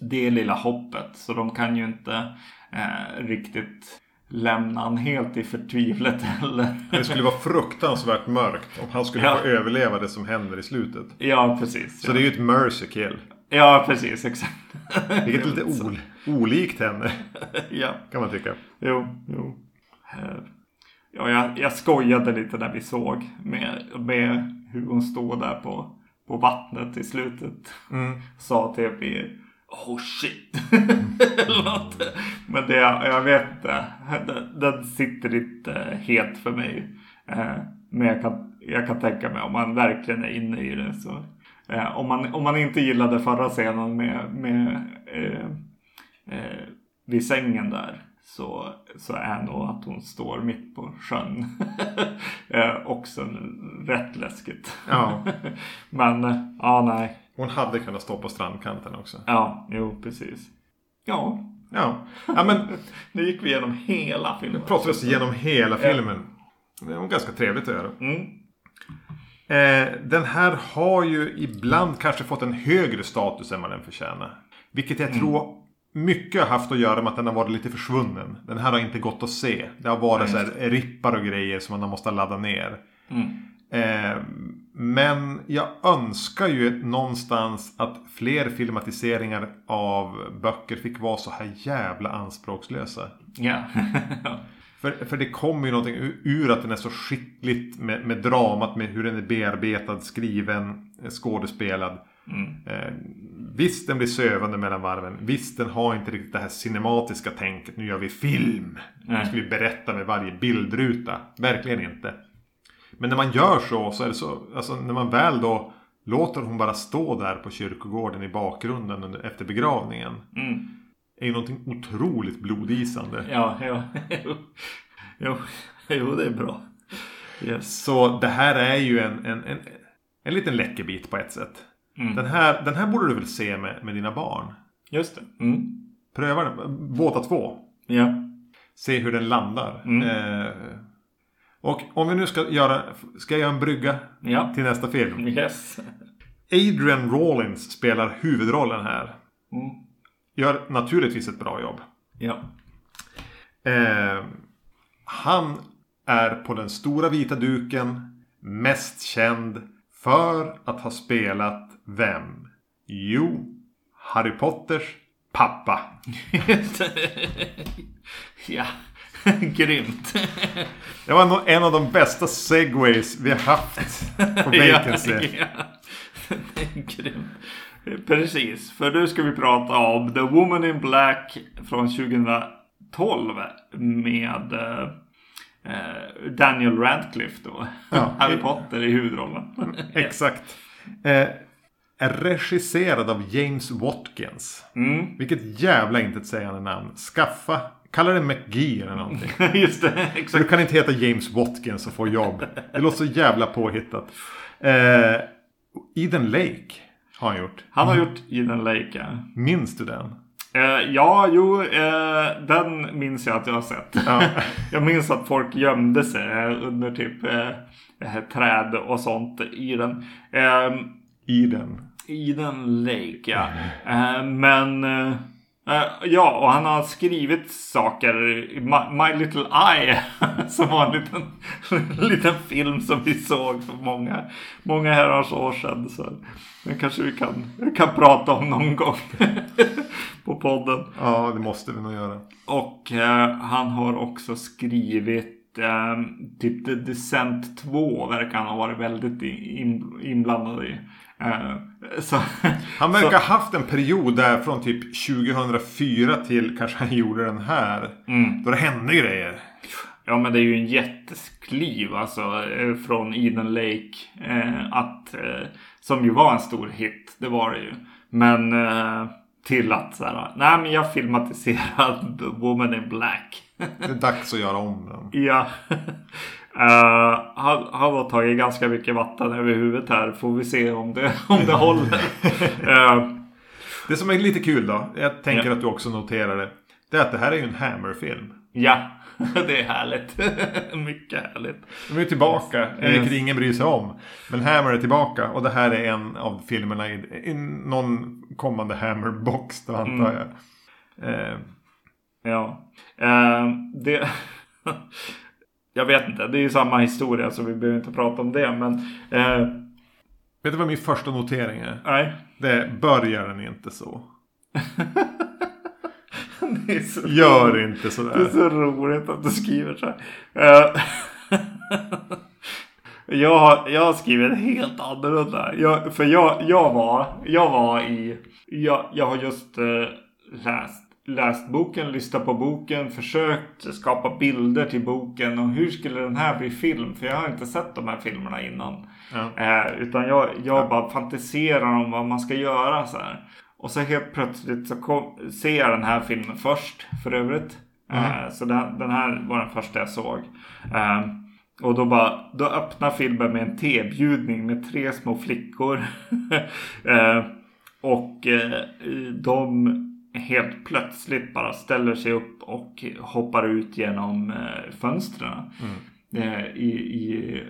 det lilla hoppet. Så de kan ju inte eh, riktigt lämna han helt i förtvivlet heller. Det skulle vara fruktansvärt mörkt om han skulle Ja. få överleva det som händer i slutet. ja, precis. Så det är ju ett mercy kill. Ja, precis. Exakt. Vilket är lite ol olikt henne. ja. Kan man tycka. Jo, jo. Eh, Ja, jag, jag skojade lite när vi såg med, med hur hon står där på, på vattnet i slutet. Sa typ i Oh shit. Men det, jag vet inte. Den, den sitter inte helt för mig. Eh, Men jag kan, jag kan tänka mig om man verkligen är inne i det. Så, eh, om, man, om man inte gillade förra scenen med, med eh, eh, vid sängen där så, så är nog att hon står mitt på sjön eh, också rätt läskigt. Ja. Men ja, nej. Hon hade kunnat stå på strandkanten också. Ja, jo precis. Ja, Ja. Ja men nu gick vi igenom hela filmen. pratar oss igenom hela filmen. Det var ganska trevligt att göra. Mm. Eh, den här har ju ibland kanske fått en högre status än vad den förtjänar. Vilket jag tror mycket har haft att göra med att den har varit lite försvunnen. Den här har inte gått att se. Det har varit så här rippar och grejer som man måste ladda ner. Eh, men jag önskar ju någonstans att fler filmatiseringar av böcker fick vara så här jävla anspråkslösa. Ja. För, för det kommer ju någonting ur- att den är så skickligt med, med dramat, med hur den är bearbetad, skriven, eh, skådespelad. Eh, visst, den blir sövande mellan varven. Visst, den har inte riktigt det här cinematiska tänket. Nu gör vi film. Nu ska vi berätta med varje bildruta. Verkligen inte. Men när man gör så, så är det så, alltså när man väl då låter hon bara stå där på kyrkogården i bakgrunden under, efter begravningen. Mm. Är ju någonting otroligt blodisande. Ja, ja. Jo. Jo, det är bra. Yes. Så det här är ju en, en, en, en liten läckerbit på ett sätt. Den, här, den här borde du väl se med, med dina barn? Just det. Mm. Pröva den. Båda två. Ja. Se hur den landar. Eh, och om vi nu ska göra, ska jag göra en brygga Ja. till nästa film. Yes. Adrian Rawlins spelar huvudrollen här. Mm. Gör naturligtvis ett bra jobb. Ja. Eh, han är på den stora vita duken mest känd för att ha spelat vem? Jo, Harry Potters pappa. ja. Grymt. Det var nog en av de bästa segways vi har haft på Vacancy. Ja, är grymt. Precis, för nu ska vi prata om The Woman in Black från 2012 med eh, Daniel Radcliffe då. Ja. Harry Potter i huvudrollen. Exakt. Eh, regisserad av James Watkins. Mm. Vilket jävla intetsägande namn. Skaffa, kalla det McGee eller någonting. Just det, Så du exakt. kan inte heta James Watkins och få jobb. Det låter så jävla påhittat. Eh, Eden Lake har han gjort. Han har gjort Eden Lake. ja. Minns du den? Eh, ja, jo, eh, den minns jag att jag har sett. Ja. jag minns att folk gömde sig under typ eh, eh, träd och sånt i den. Eh, Eden. Eden Lake, ja. Eh, men eh, ja, och han har skrivit saker. My, My Little Eye, som var en liten, liten film som vi såg för många, många herrans år sedan. Så den kanske vi kan, kan prata om någon gång på podden. Ja, det måste vi nog göra. Och eh, han har också skrivit eh, typ The Descent 2 verkar han ha varit väldigt in, inblandad i. Eh, så, Han verkar ha haft en period där från typ 2004 till kanske han gjorde den här. mm. Då det hände grejer. Ja men det är ju en jätteskliv alltså eh, från Eden Lake. Eh, att, eh, som ju var en stor hit, det var det ju. Men eh, till att så här, nej men jag filmatiserad Woman in Black. Det är dags att göra om den. ja. Uh, han, han har tagit ganska mycket vatten över huvudet här. Får vi se om det, om det håller. Eh, Det som är lite kul då. Jag tänker Ja. att du också noterar det. Det är att det här är ju en Hammer-film. ja, det är härligt. mycket härligt. De är tillbaka, Yes. vilket ingen bryr sig om. Men Hammer är tillbaka och det här är en av filmerna i, i någon kommande Hammer-box då antar jag. Eh, Ja. Eh, det... jag vet inte. Det är ju samma historia så vi behöver inte prata om det. Men eh, vet du vad min första notering är? nej. Det börjar den inte så. Det är så, Gör inte det är sådär. så roligt att du skriver så. Eh, jag, har, jag har skrivit helt annorlunda. Jag, för jag, jag, var, jag var i... Jag, jag har just eh, läst, läst boken, lyssnat på boken, försökt skapa bilder till boken. Och hur skulle den här bli film? För jag har inte sett de här filmerna innan. Ja. Eh, utan jag, jag bara fantiserar om vad man ska göra så här. Och så helt plötsligt så kom, ser jag den här filmen först för övrigt. Eh, så den, den här var den första jag såg. Eh, och då, bara, då öppnar filmen med en tebjudning med tre små flickor. eh, och eh, de helt plötsligt bara ställer sig upp och hoppar ut genom eh, fönstren. Eh, i, i,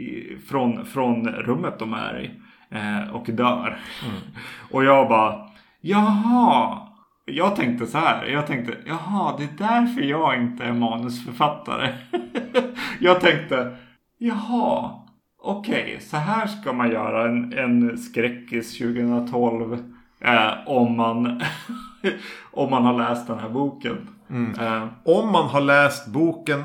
i, från, från rummet de är i. Eh, och dör. och jag bara, jaha. Jag tänkte så här. Jag tänkte, jaha, det är därför jag inte är manusförfattare. jag tänkte, jaha. Okej, så här ska man göra en, en skräckis 2012. Eh, om, man, om man har läst den här boken. Eh, Om man har läst boken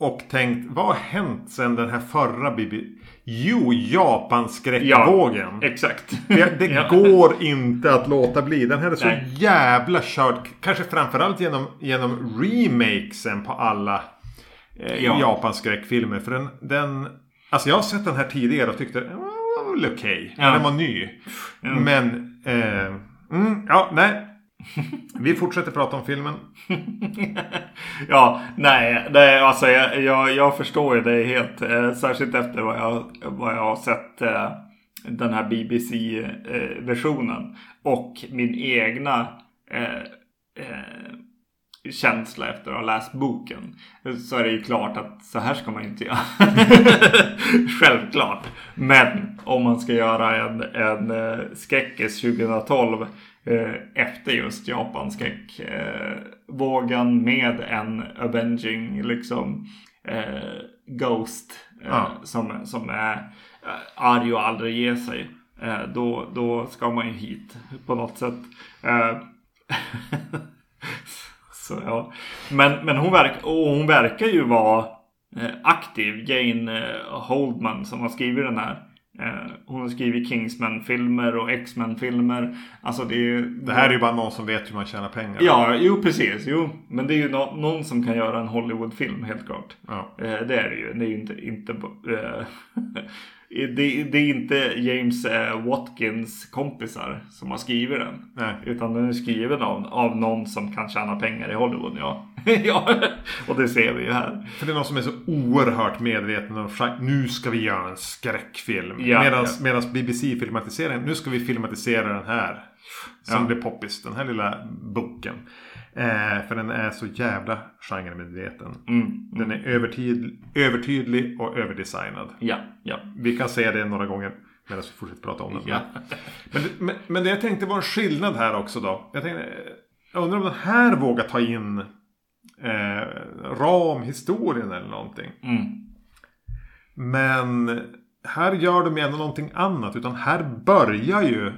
och tänkt vad har hänt sen den här förra BB? Jo, Japanskräckvågen. exakt. Det, det Ja. går inte att låta bli. Den här är så Nej. jävla körd. Kanske framförallt genom, genom remakesen på alla eh, Ja. Japanskräckfilmer. För den, den... Alltså jag har sett den här tidigare och tyckte den var väl okej. Ja. Den var ny. Men... Eh, mm, ja, nej. Vi fortsätter prata om filmen. Ja, nej, nej alltså jag, jag, jag förstår ju det helt. Eh, särskilt efter vad jag, vad jag har sett eh, den här BBC-versionen. Eh, och min egna eh, eh, känsla efter att ha läst boken. Så är det ju klart att så här ska man ju inte göra. Självklart. Men om man ska göra en, en eh, skräckis 2012 efter just Japanskräckvågen med en Avenging liksom eh, Ghost eh, Ja. som, som är eh, arg och aldrig ger sig. Eh, då, då ska man ju hit på något sätt. Eh, så ja. Men, men hon, verk, och hon verkar ju vara eh, aktiv. Jane eh, Holdman som har skrivit den här. Eh, hon har skrivit Kingsman-filmer och X-Men-filmer. Alltså det är Det här är ju bara någon som vet hur man tjänar pengar. Ja, jo precis. Jo. Men det är ju nå- någon som kan göra en Hollywood-film helt klart. Ja. Eh, det är det ju. Det är ju inte... inte eh, det, det är inte James Watkins kompisar som har skrivit den. Nej. Utan den är skriven av, av någon som kan tjäna pengar i Hollywood. Ja. ja. Och det ser vi ju här. För det är någon som är så oerhört medveten om nu ska vi göra en skräckfilm. Ja, medans, ja. medans BBC filmatiseringen, nu ska vi filmatisera den här. Som Ja. blir poppis, den här lilla boken. Eh, för den är så jävla genremedveten. Mm. Den är övertyd, övertydlig och överdesignad. Ja, ja, Vi kan säga det några gånger medan vi fortsätter prata om den. ja. Men, men, men det jag tänkte var en skillnad här också då. Jag, tänkte, jag undrar om den här vågar ta in eh, ramhistorien eller någonting. Mm. Men här gör de ju ändå någonting annat. Utan här börjar ju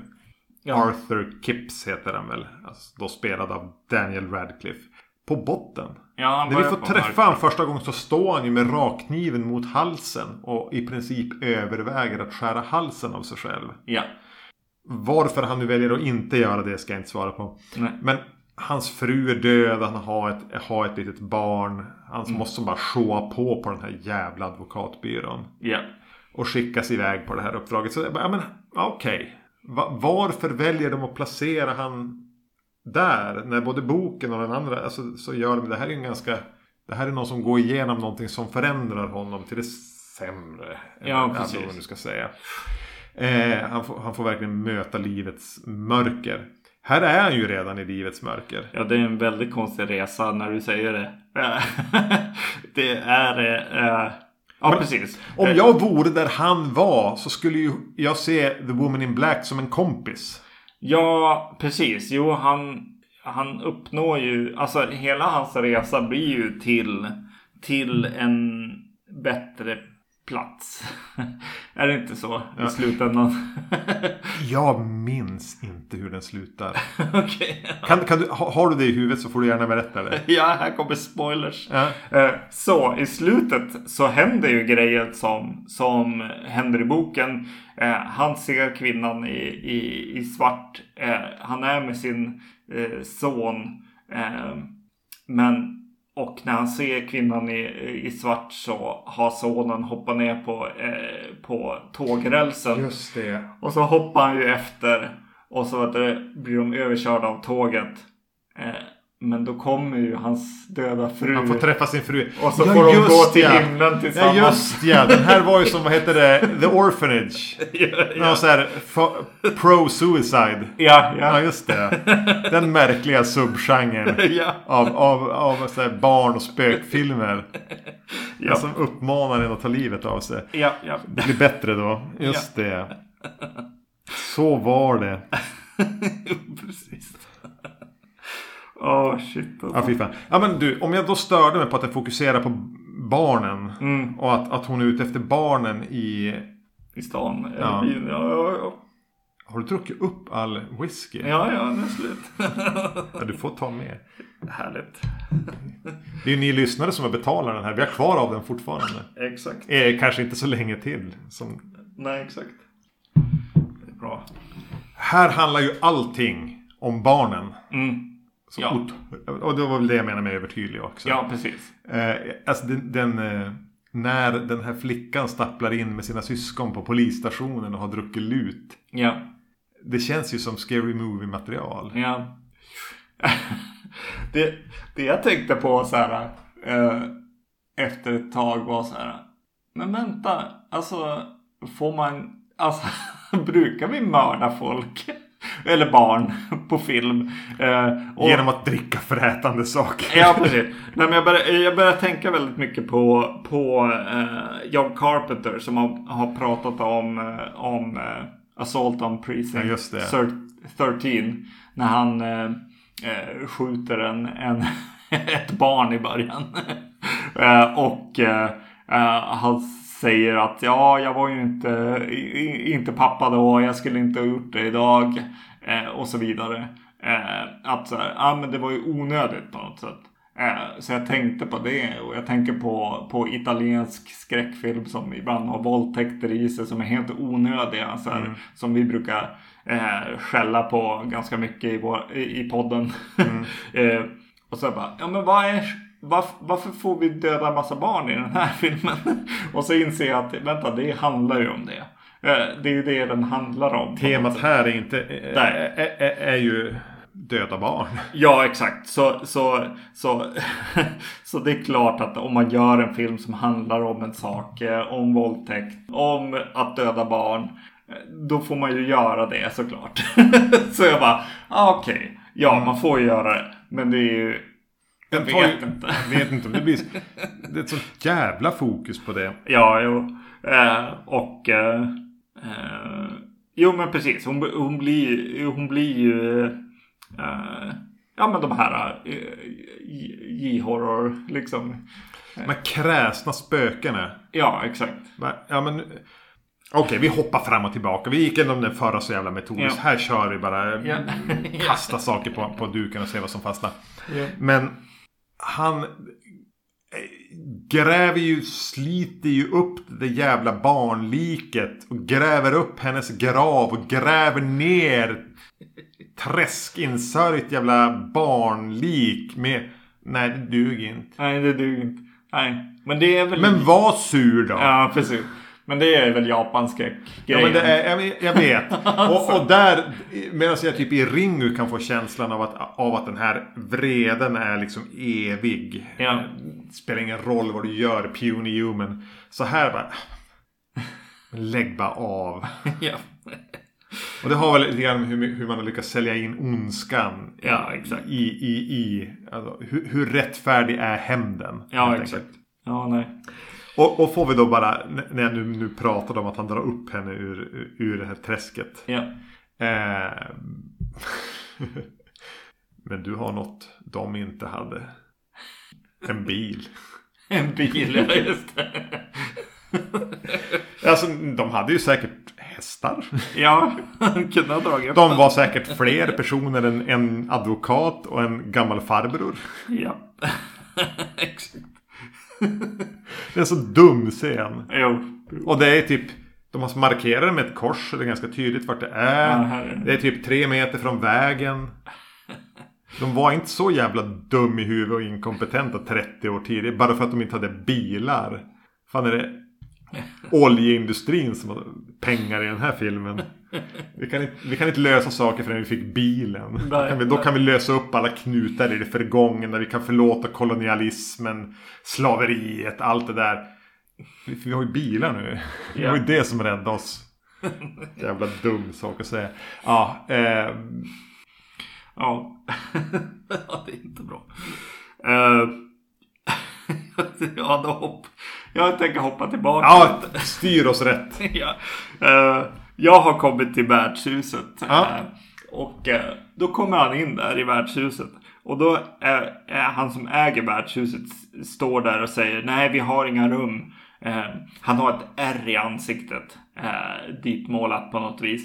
Ja. Arthur Kipps heter han väl. Alltså, då spelad av Daniel Radcliffe. på botten. Ja, När vi får träffa honom första gången så står han ju med rakkniven mot halsen. Och i princip överväger att skära halsen av sig själv. Ja. Varför han nu väljer att inte göra det ska jag inte svara på. Nej. Men hans fru är död, han har ett, har ett litet barn. Han Mm. måste bara showa på på den här jävla advokatbyrån. Ja. Och skickas iväg på det här uppdraget. Så ja men okej. Va, varför väljer de att placera han där? När både boken och den andra, alltså, så gör de det här är ju en ganska... Det här är någon som går igenom någonting som förändrar honom till det sämre. Ja, Eller precis. vad man nu ska säga. Eh, han, får, han får verkligen möta livets mörker. Här är han ju redan i livets mörker. Ja, det är en väldigt konstig resa när du säger det. det är... Eh, ja, Men- precis. Om Eh, jag vore där han var så skulle ju jag se The Woman in Black som en kompis. Ja, precis. Jo, han, han uppnår ju... Alltså, hela hans resa blir ju till, till en bättre plats. är det inte så i slutändan? Jag minns inte hur den slutar. Okej. Kan, kan du, ha- har du det i huvudet så får du gärna berätta det. Ja, här kommer spoilers. Ja. Eh, Så i slutet så händer ju grejer som, som händer i boken. Eh, han ser kvinnan i, i, i svart. Eh, han är med sin son. Men och när han ser kvinnan i, i svart så har sonen hoppat ner på, eh, på tågrälsen. Just det. Och så hoppar han ju efter. Och så vet du, blir de överkörda av tåget. Eh, men då kommer ju hans döda fru. Han får träffa sin fru. Och så får de gå till ja. himlen tillsammans. Ja just ja. Den här var ju som vad heter det? The Orphanage. ja, Någon ja. här fa- pro-suicide. ja, Ja ja. just det. Den märkliga subgenren. ja. Av, av, av så barn och spökfilmer. Ja. Som uppmanar en att ta livet av sig. ja, ja. Det blir bättre då. Just det. Så var det. Precis. Åh shit alltså. Ja, fy fan. Ja, men du, om jag då störde mig på att jag fokuserar på barnen. Mm. Och att, att hon är ute efter barnen i... I stan. Ja. Ja, ja, ja. Har du druckit upp all whisky? Ja, ja, det är slut. Ja, du får ta med. Härligt. Det är ju ni lyssnare som har betalat den här. Vi har kvar av den fortfarande. Exakt. Eh, kanske inte så länge till. Som... Nej, exakt. Bra. Här handlar ju allting om barnen. Mm. Så Ja. Och det var väl det jag menade med övertydlig också. Ja, precis. Eh, alltså den, den, eh, när den här flickan stapplar in med sina syskon på polisstationen och har druckit lut. Ja. Det känns ju som scary movie material. Ja. det, det jag tänkte på så här eh, efter ett tag var så här. Men vänta, alltså får man, alltså brukar vi mörda folk? Eller barn på film? Eh, och- Genom att dricka frätande saker. Ja, precis. Nej, men jag, börjar, jag börjar tänka väldigt mycket på, på eh, John Carpenter som har, har pratat om, eh, om eh, Assault on Precinct Ja, just det. thir- 13. När han eh, skjuter en, en ett barn i början. och eh, eh, han säger att ja, jag var ju inte, inte pappa då, jag skulle inte ha gjort det idag. Eh, och så vidare. Eh, att så här, ja men det var ju onödigt på något sätt. Eh, så jag tänkte på det och jag tänker på, på italiensk skräckfilm som ibland har våldtäkter i sig som är helt onödiga. Så här, Som vi brukar eh, skälla på ganska mycket i, vår, i, podden. eh, och så bara, ja men vad är, varf, varför får vi döda massa barn i den här filmen? och så inser jag att vänta, det handlar ju om det. Eh, det är ju det den handlar om. Temat här är inte... Är, Nej. är, är, är ju döda barn. Ja, exakt. Så, så, så, så det är klart att om man gör en film som handlar om en sak, eh, om våldtäkt, om att döda barn, eh, då får man ju göra det såklart. så jag bara, ah, okej, ja man får ju göra det, men det är ju, jag ju- vet inte. Jag vet inte om det blir... Det är ett sånt jävla fokus på det. Ja, jo. Eh, och... Eh, eh, jo, men precis. Hon, hon, blir, hon blir ju... Eh, ja, men de här eh, J-horror, liksom. De kräsna spökena. Ja, exakt. Ja men... Okej, vi hoppar fram och tillbaka. Vi gick igenom den förra så jävla metodiskt. Ja. Här kör vi bara. Ja. Kasta saker på, på duken och se vad som fastnar. Ja. Men han gräver ju, sliter ju upp det jävla barnliket. Och gräver upp hennes grav och gräver ner träskinsörjt jävla barnlik med... Nej, det duger inte. Nej, det duger inte. Nej. Men det är väl... Men var sur då. Ja, precis. Men det är väl japanskräck Ja, men det är, jag, jag vet. Och, och där, medan jag typ i Ringu kan få känslan av att, av att den här vreden är liksom evig. Ja. Spelar ingen roll vad du gör, puny human. Så här bara... Lägg bara av. ja. Och det har väl lite grann hur, hur man har lyckats sälja in ondskan. Ja, exakt. I, i, i alltså, hur, hur rättfärdig är hämnden? Ja, exakt. enkelt. Ja, nej. Och, och får vi då bara, när jag nu, nu pratade om att han drar upp henne ur, ur det här träsket. Ja. Eh, men du har något de inte hade. En bil. En bil, ja just det. Alltså de hade ju säkert hästar. Ja, kunde ha dragit De var säkert fler personer än en advokat och en gammal farbror. Ja. Exakt. Det är en så dum scen. Jo. Och det är typ De har markerat det med ett kors så det är ganska tydligt vart det Ja, är. det. Det är typ tre meter från vägen. De var inte så jävla dum i huvudet och inkompetenta 30 år tidigare. Bara för att de inte hade bilar. Fan är det oljeindustrin som har pengar i den här filmen. Vi kan inte, vi kan inte lösa saker förrän vi fick bilen. Då Nej, kan, vi, då kan vi lösa upp alla knutar i det förgångna. Vi kan förlåta kolonialismen, slaveriet, allt det där. Vi, vi har ju bilar nu. Det var ju det som räddade oss. Jävla dum sak att säga. Ja, eh, Ja. ja, det är inte bra. Uh, ja, då hopp. Jag tänker hoppa tillbaka. ja, styr oss rätt. ja. Eh, jag har kommit till värdshuset. Ja. Eh, och eh, då kommer han in där i värdshuset. Och då är, är han som äger värdshuset står där och säger nej vi har inga rum. Eh, han har ett ärr i ansiktet. Eh, ditmålat på något vis.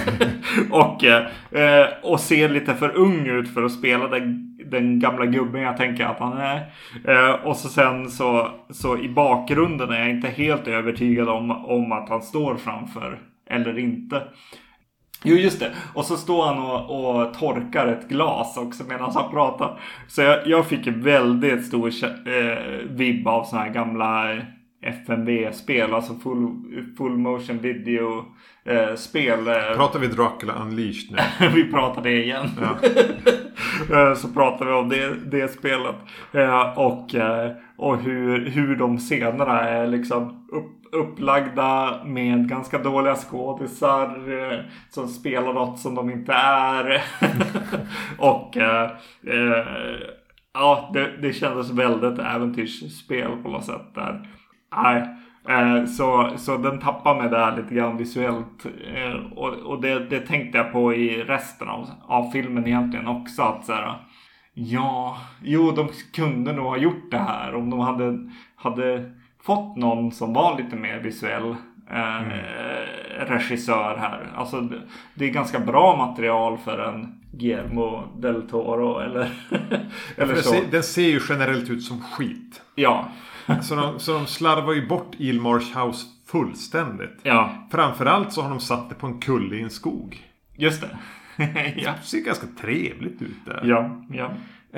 och, eh, och ser lite för ung ut för att spela den, den gamla gubben jag tänker att han är. Eh, och så sen så, så i bakgrunden är jag inte helt övertygad om, om att han står framför eller inte. Jo just det. Och så står han och, och torkar ett glas också medan han pratar. Så jag, jag fick en väldigt stor eh, vibb av sådana här gamla FMV-spel. Alltså full, full motion video eh, spel. Eh, Pratar vi Dracula Unleashed nu? vi pratar det igen. Eh, så pratar vi om det, det spelet. Eh, och och hur, hur de scenerna är liksom upp, upplagda med ganska dåliga skådisar eh, som spelar något som de inte är. och ja, det, det kändes väldigt äventyrsspel på något sätt där. Nej. Eh, så, så den tappar mig där lite grann visuellt. Eh, och och det, det tänkte jag på i resten av, av filmen egentligen också. Att så här, ja, jo de kunde nog ha gjort det här om de hade, hade fått någon som var lite mer visuell. Eh, regissör här. Alltså det, det är ganska bra material för en Guillermo del Toro eller, eller Den så. ser, den ser ju generellt ut som skit. Ja, Så de, så de slarvar ju bort Ilmarsh House fullständigt. ja, Framförallt så har de satt det på en kulle i en skog. just det. ja. Det ser ganska trevligt ut där. Ja, ja.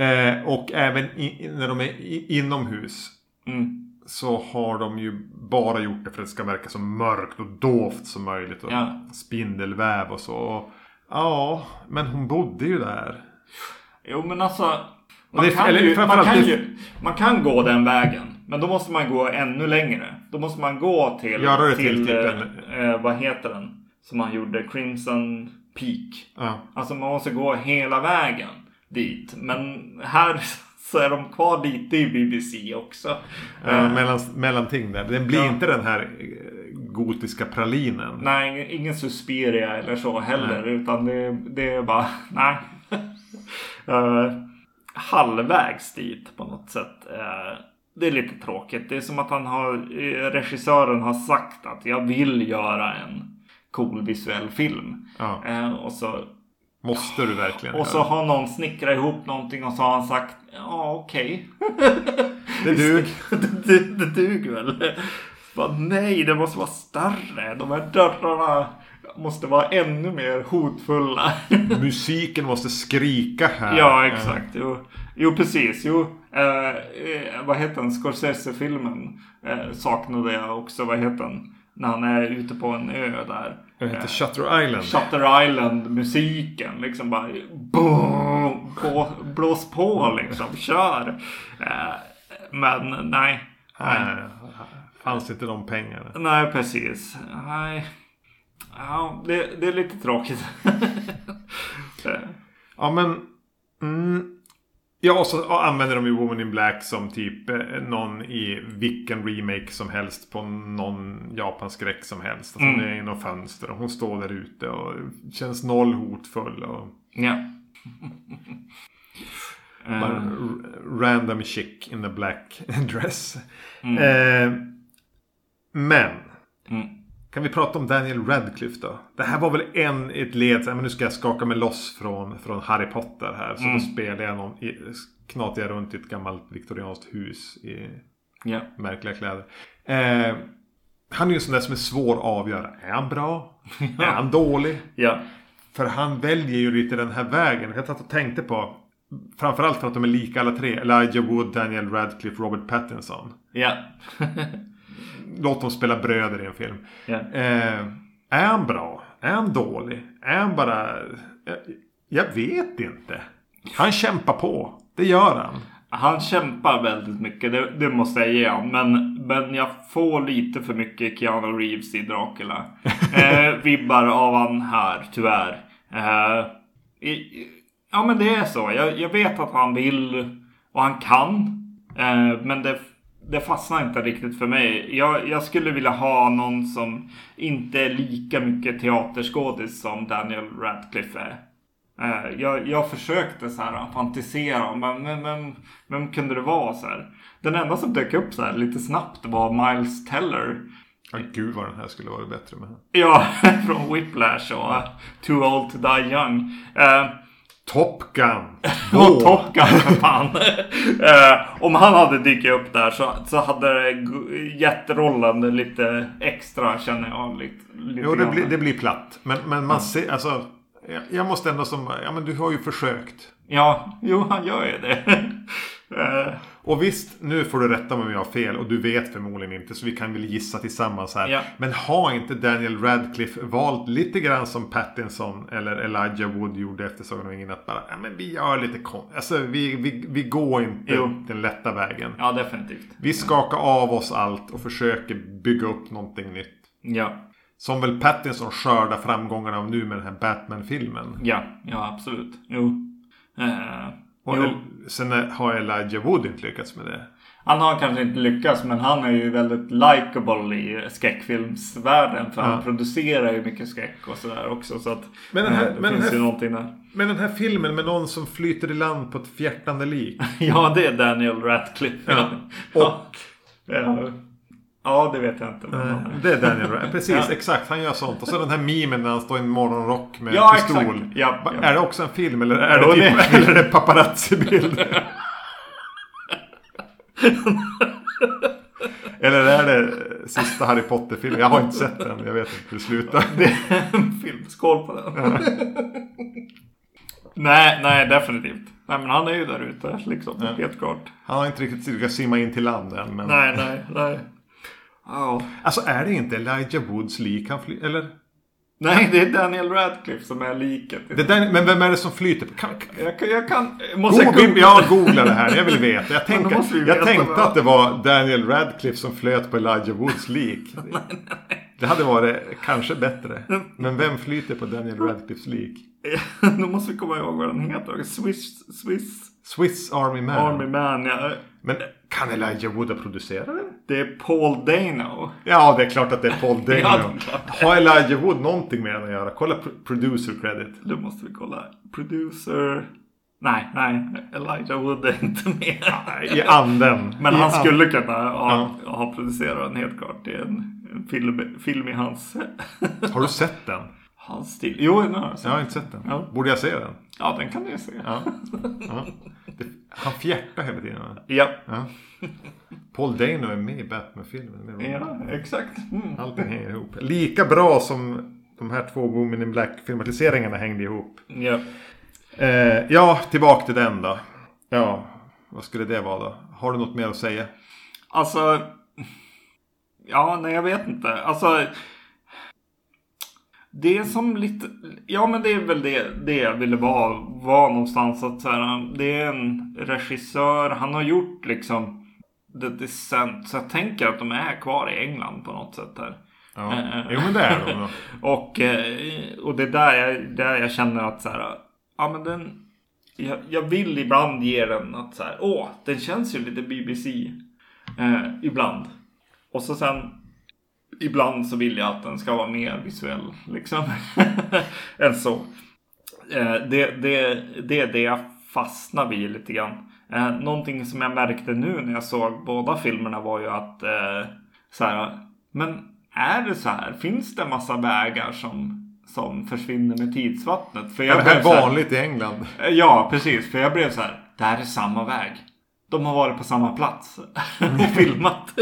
Eh, och även i, när de är i, inomhus. Mm. Så har de ju bara gjort det för att det ska verka så mörkt och dovt som möjligt. Och Ja. Spindelväv och så. Och, ja, men hon bodde ju där. Jo men alltså. Man, det kan eller ju, man, framförallt kan det- ju, man kan gå den vägen. Men då måste man gå ännu längre. Då måste man gå till, Göra det till till, typ eh, eh, vad heter den? Som han gjorde, Crimson Peak. Ja. Alltså man måste gå hela vägen dit. Men här så är de kvar lite i BBC också. Eh, mellan, mellanting där. Den blir Ja. inte den här eh, gotiska pralinen. Nej, ingen Suspiria eller så heller. Utan det, det är bara, nej. uh, halvvägs dit på något sätt. Eh, det är lite tråkigt. Det är som att han har, eh, regissören har sagt att jag vill göra en cool visuell film. Ja. Eh, och så Måste du verkligen Och så göra? har någon snickrat ihop någonting och så har han sagt ja okej. Det dug. det, det, det duger väl. Bara, nej, det måste vara större. De här dörrarna måste vara ännu mer hotfulla. Musiken måste skrika här. ja, exakt. Jo, jo precis. Jo, eh, eh, vad heter den? Scorsese-filmen eh, saknade jag också. Vad heter den? När han är ute på en ö där. Det heter Shutter Island. Shutter Island-musiken. Liksom bara boom, på, blås på liksom. Kör. Eh, men nej. fanns inte de pengarna. Nej, precis. Nej. Ja, det, det är lite tråkigt. Eh, Ja men... Mm, ja och så använder de ju Woman in Black som typ eh, någon i vilken remake som helst på någon japansk skräck som helst. Alltså, Hon är i något fönster och hon står där ute och känns noll hotfull. Och ja. bara Eh, random chick in a black dress. Eh, men. mm. Kan vi prata om Daniel Radcliffe då? Det här var väl en i ett led. Men nu ska jag skaka mig loss från, från Harry Potter här. Så då spelar jag någon, knatar jag runt i ett gammalt viktorianskt hus i ja. märkliga kläder. Eh, han är ju en sån där som är svår att avgöra. Är han bra? Är han dålig? Ja. För han väljer ju lite den här vägen. Jag satt och tänkte på. Framförallt för att de är lika alla tre. Elijah Wood, Daniel Radcliffe, Robert Pattinson. Ja. Låt dem spela bröder i en film. ja. Eh, är han bra? Är han dålig? Är han bara... Jag, jag vet inte. Han kämpar på. Det gör han. Han kämpar väldigt mycket, det, det måste jag ge honom. Men, men jag får lite för mycket Keanu Reeves i Dracula. Eh, vibbar av han här, tyvärr. Eh, i, ja men det är så. Jag, jag vet att han vill och han kan. Eh, men det, det fastnar inte riktigt för mig. Jag, jag skulle vilja ha någon som inte är lika mycket teaterskådis som Daniel Radcliffe är. Eh, Jag, jag försökte så här fantisera om men, men, men vem kunde det vara så här? Den enda som dök upp så här lite snabbt var Miles Teller. Ja, gud vad den här skulle vara bättre med. Ja, från Whiplash och uh, Too Old To Die Young. Eh, Top Gun! och Top Gun för fan. Eh, om han hade dykt upp där så, så hade det gett rollen lite extra känner jag. Lite, lite Jo, det blir, det blir platt. Men, men man ser, alltså... jag- Jag måste ändå som... Ja, men du har ju försökt. Ja, jo han gör ju det. Eh, Och visst, nu får du rätta mig om jag har fel. Och du vet förmodligen inte. Så vi kan väl gissa tillsammans här. Ja. Men har inte Daniel Radcliffe valt lite grann som Pattinson eller Elijah Wood gjorde efter Sagan om ringen? Att bara, ja men vi gör lite kon... Alltså vi, vi, vi går inte Jo. den lätta vägen. ja, definitivt. Vi skakar av oss allt och försöker bygga upp någonting nytt. Ja. Som väl Pattinson skördar framgångarna av nu med den här Batman-filmen. Ja, ja absolut. Jo. Eh, Och jo. Sen har Elijah Wood inte lyckats med det. Han har kanske inte lyckats men han är ju väldigt likable i skräckfilmsvärlden. För Ja. han producerar ju mycket skräck och sådär också. Så att Men den här- eh, det men den finns här- ju någonting där. Men den här filmen med någon som flyter i land på ett fjärtande lik. Ja, det är Daniel Radcliffe. Ja. Och... ja. Ja, det vet jag inte. Men... Eh, Det är Daniel Radcliffe. Precis, Ja. exakt. Han gör sånt. Och så den här memen när han står i en morgonrock med Ja, pistol. Ja, ja. Är det också en film eller är det, typ, eller är det paparazzi-bilder? eller är det sista Harry Potter-filmen? Jag har inte sett den. Jag vet inte hur det slutar. Det är en film. Skål på den. nej, nej, definitivt. Nej, men han är ju där ute liksom. Helt klart. Han har inte riktigt lyckats simma in till land än. Men... Nej, nej, nej. Ja. Alltså är det inte Elijah Woods lik han fly- Eller? Nej, det är Daniel Radcliffe som är liket. Det där, men vem är det som flyter? Kan, kan, Jag kan... Jag kan måste jag Google, googla? jag googlar det här, jag vill veta. Jag, vi jag veta tänkte vad- att det var Daniel Radcliffe som flöt på Elijah Woods lik. Det hade varit kanske bättre. Men vem flyter på Daniel Radcliffes lik? Då måste vi komma ihåg vad den heter. Swiss... Swiss... Swiss Army Man. Army Man, ja. Men kan Elijah Wood ha producerat den? Det är Paul Dano. Ja, det är klart att det är Paul Ja, Dano. är klart. Har Elijah Wood någonting med den att göra? Kolla pro- producer credit. Då måste vi kolla. Producer... Nej, nej. Elijah Wood är inte med. I anden. Men I han an- skulle kunna ha, ha producerat den helt klart. Det är en, en film, film i hans... Har du sett den? Hans stil. Jo, nu har jag sett. Jag har inte sett den. Ja. Borde jag se den? Ja, den kan du ju se. Ja. ja. Det, han fjärtar hela tiden. Ja. Ja. Paul Dano är med i Batman-filmen. Ja, exakt. Mm. Allting hänger ihop. Lika bra som de här två Women in Black-filmatiseringarna hängde ihop. Ja. Eh, ja, tillbaka till den då. Ja, vad skulle det vara då? Har du något mer att säga? Alltså. Ja, nej jag vet inte. Alltså. Det är som lite. Ja, men det är väl det, det jag ville vara, vara någonstans. Att så här, det är en regissör. Han har gjort liksom The Descent. Så jag tänker att de är kvar i England på något sätt här. Ja. Eh. Jo, men det är de. Och, eh, och det är där jag, där jag känner att så här, ja men den, jag, jag vill ibland ge den att så här, åh, den känns ju lite BBC eh, ibland. Och så sen, ibland så vill jag att den ska vara mer visuell liksom, än så. Eh, det, det, det är det jag fastnar vid lite grann. Eh, någonting som jag märkte nu när jag såg båda filmerna var ju att eh, så här, men är det så här? Finns det en massa vägar som, som försvinner med tidsvattnet? För Är det här så här- vanligt i England? Ja, precis. För jag blev så här. Det här är samma väg. De har varit på samma plats och filmat.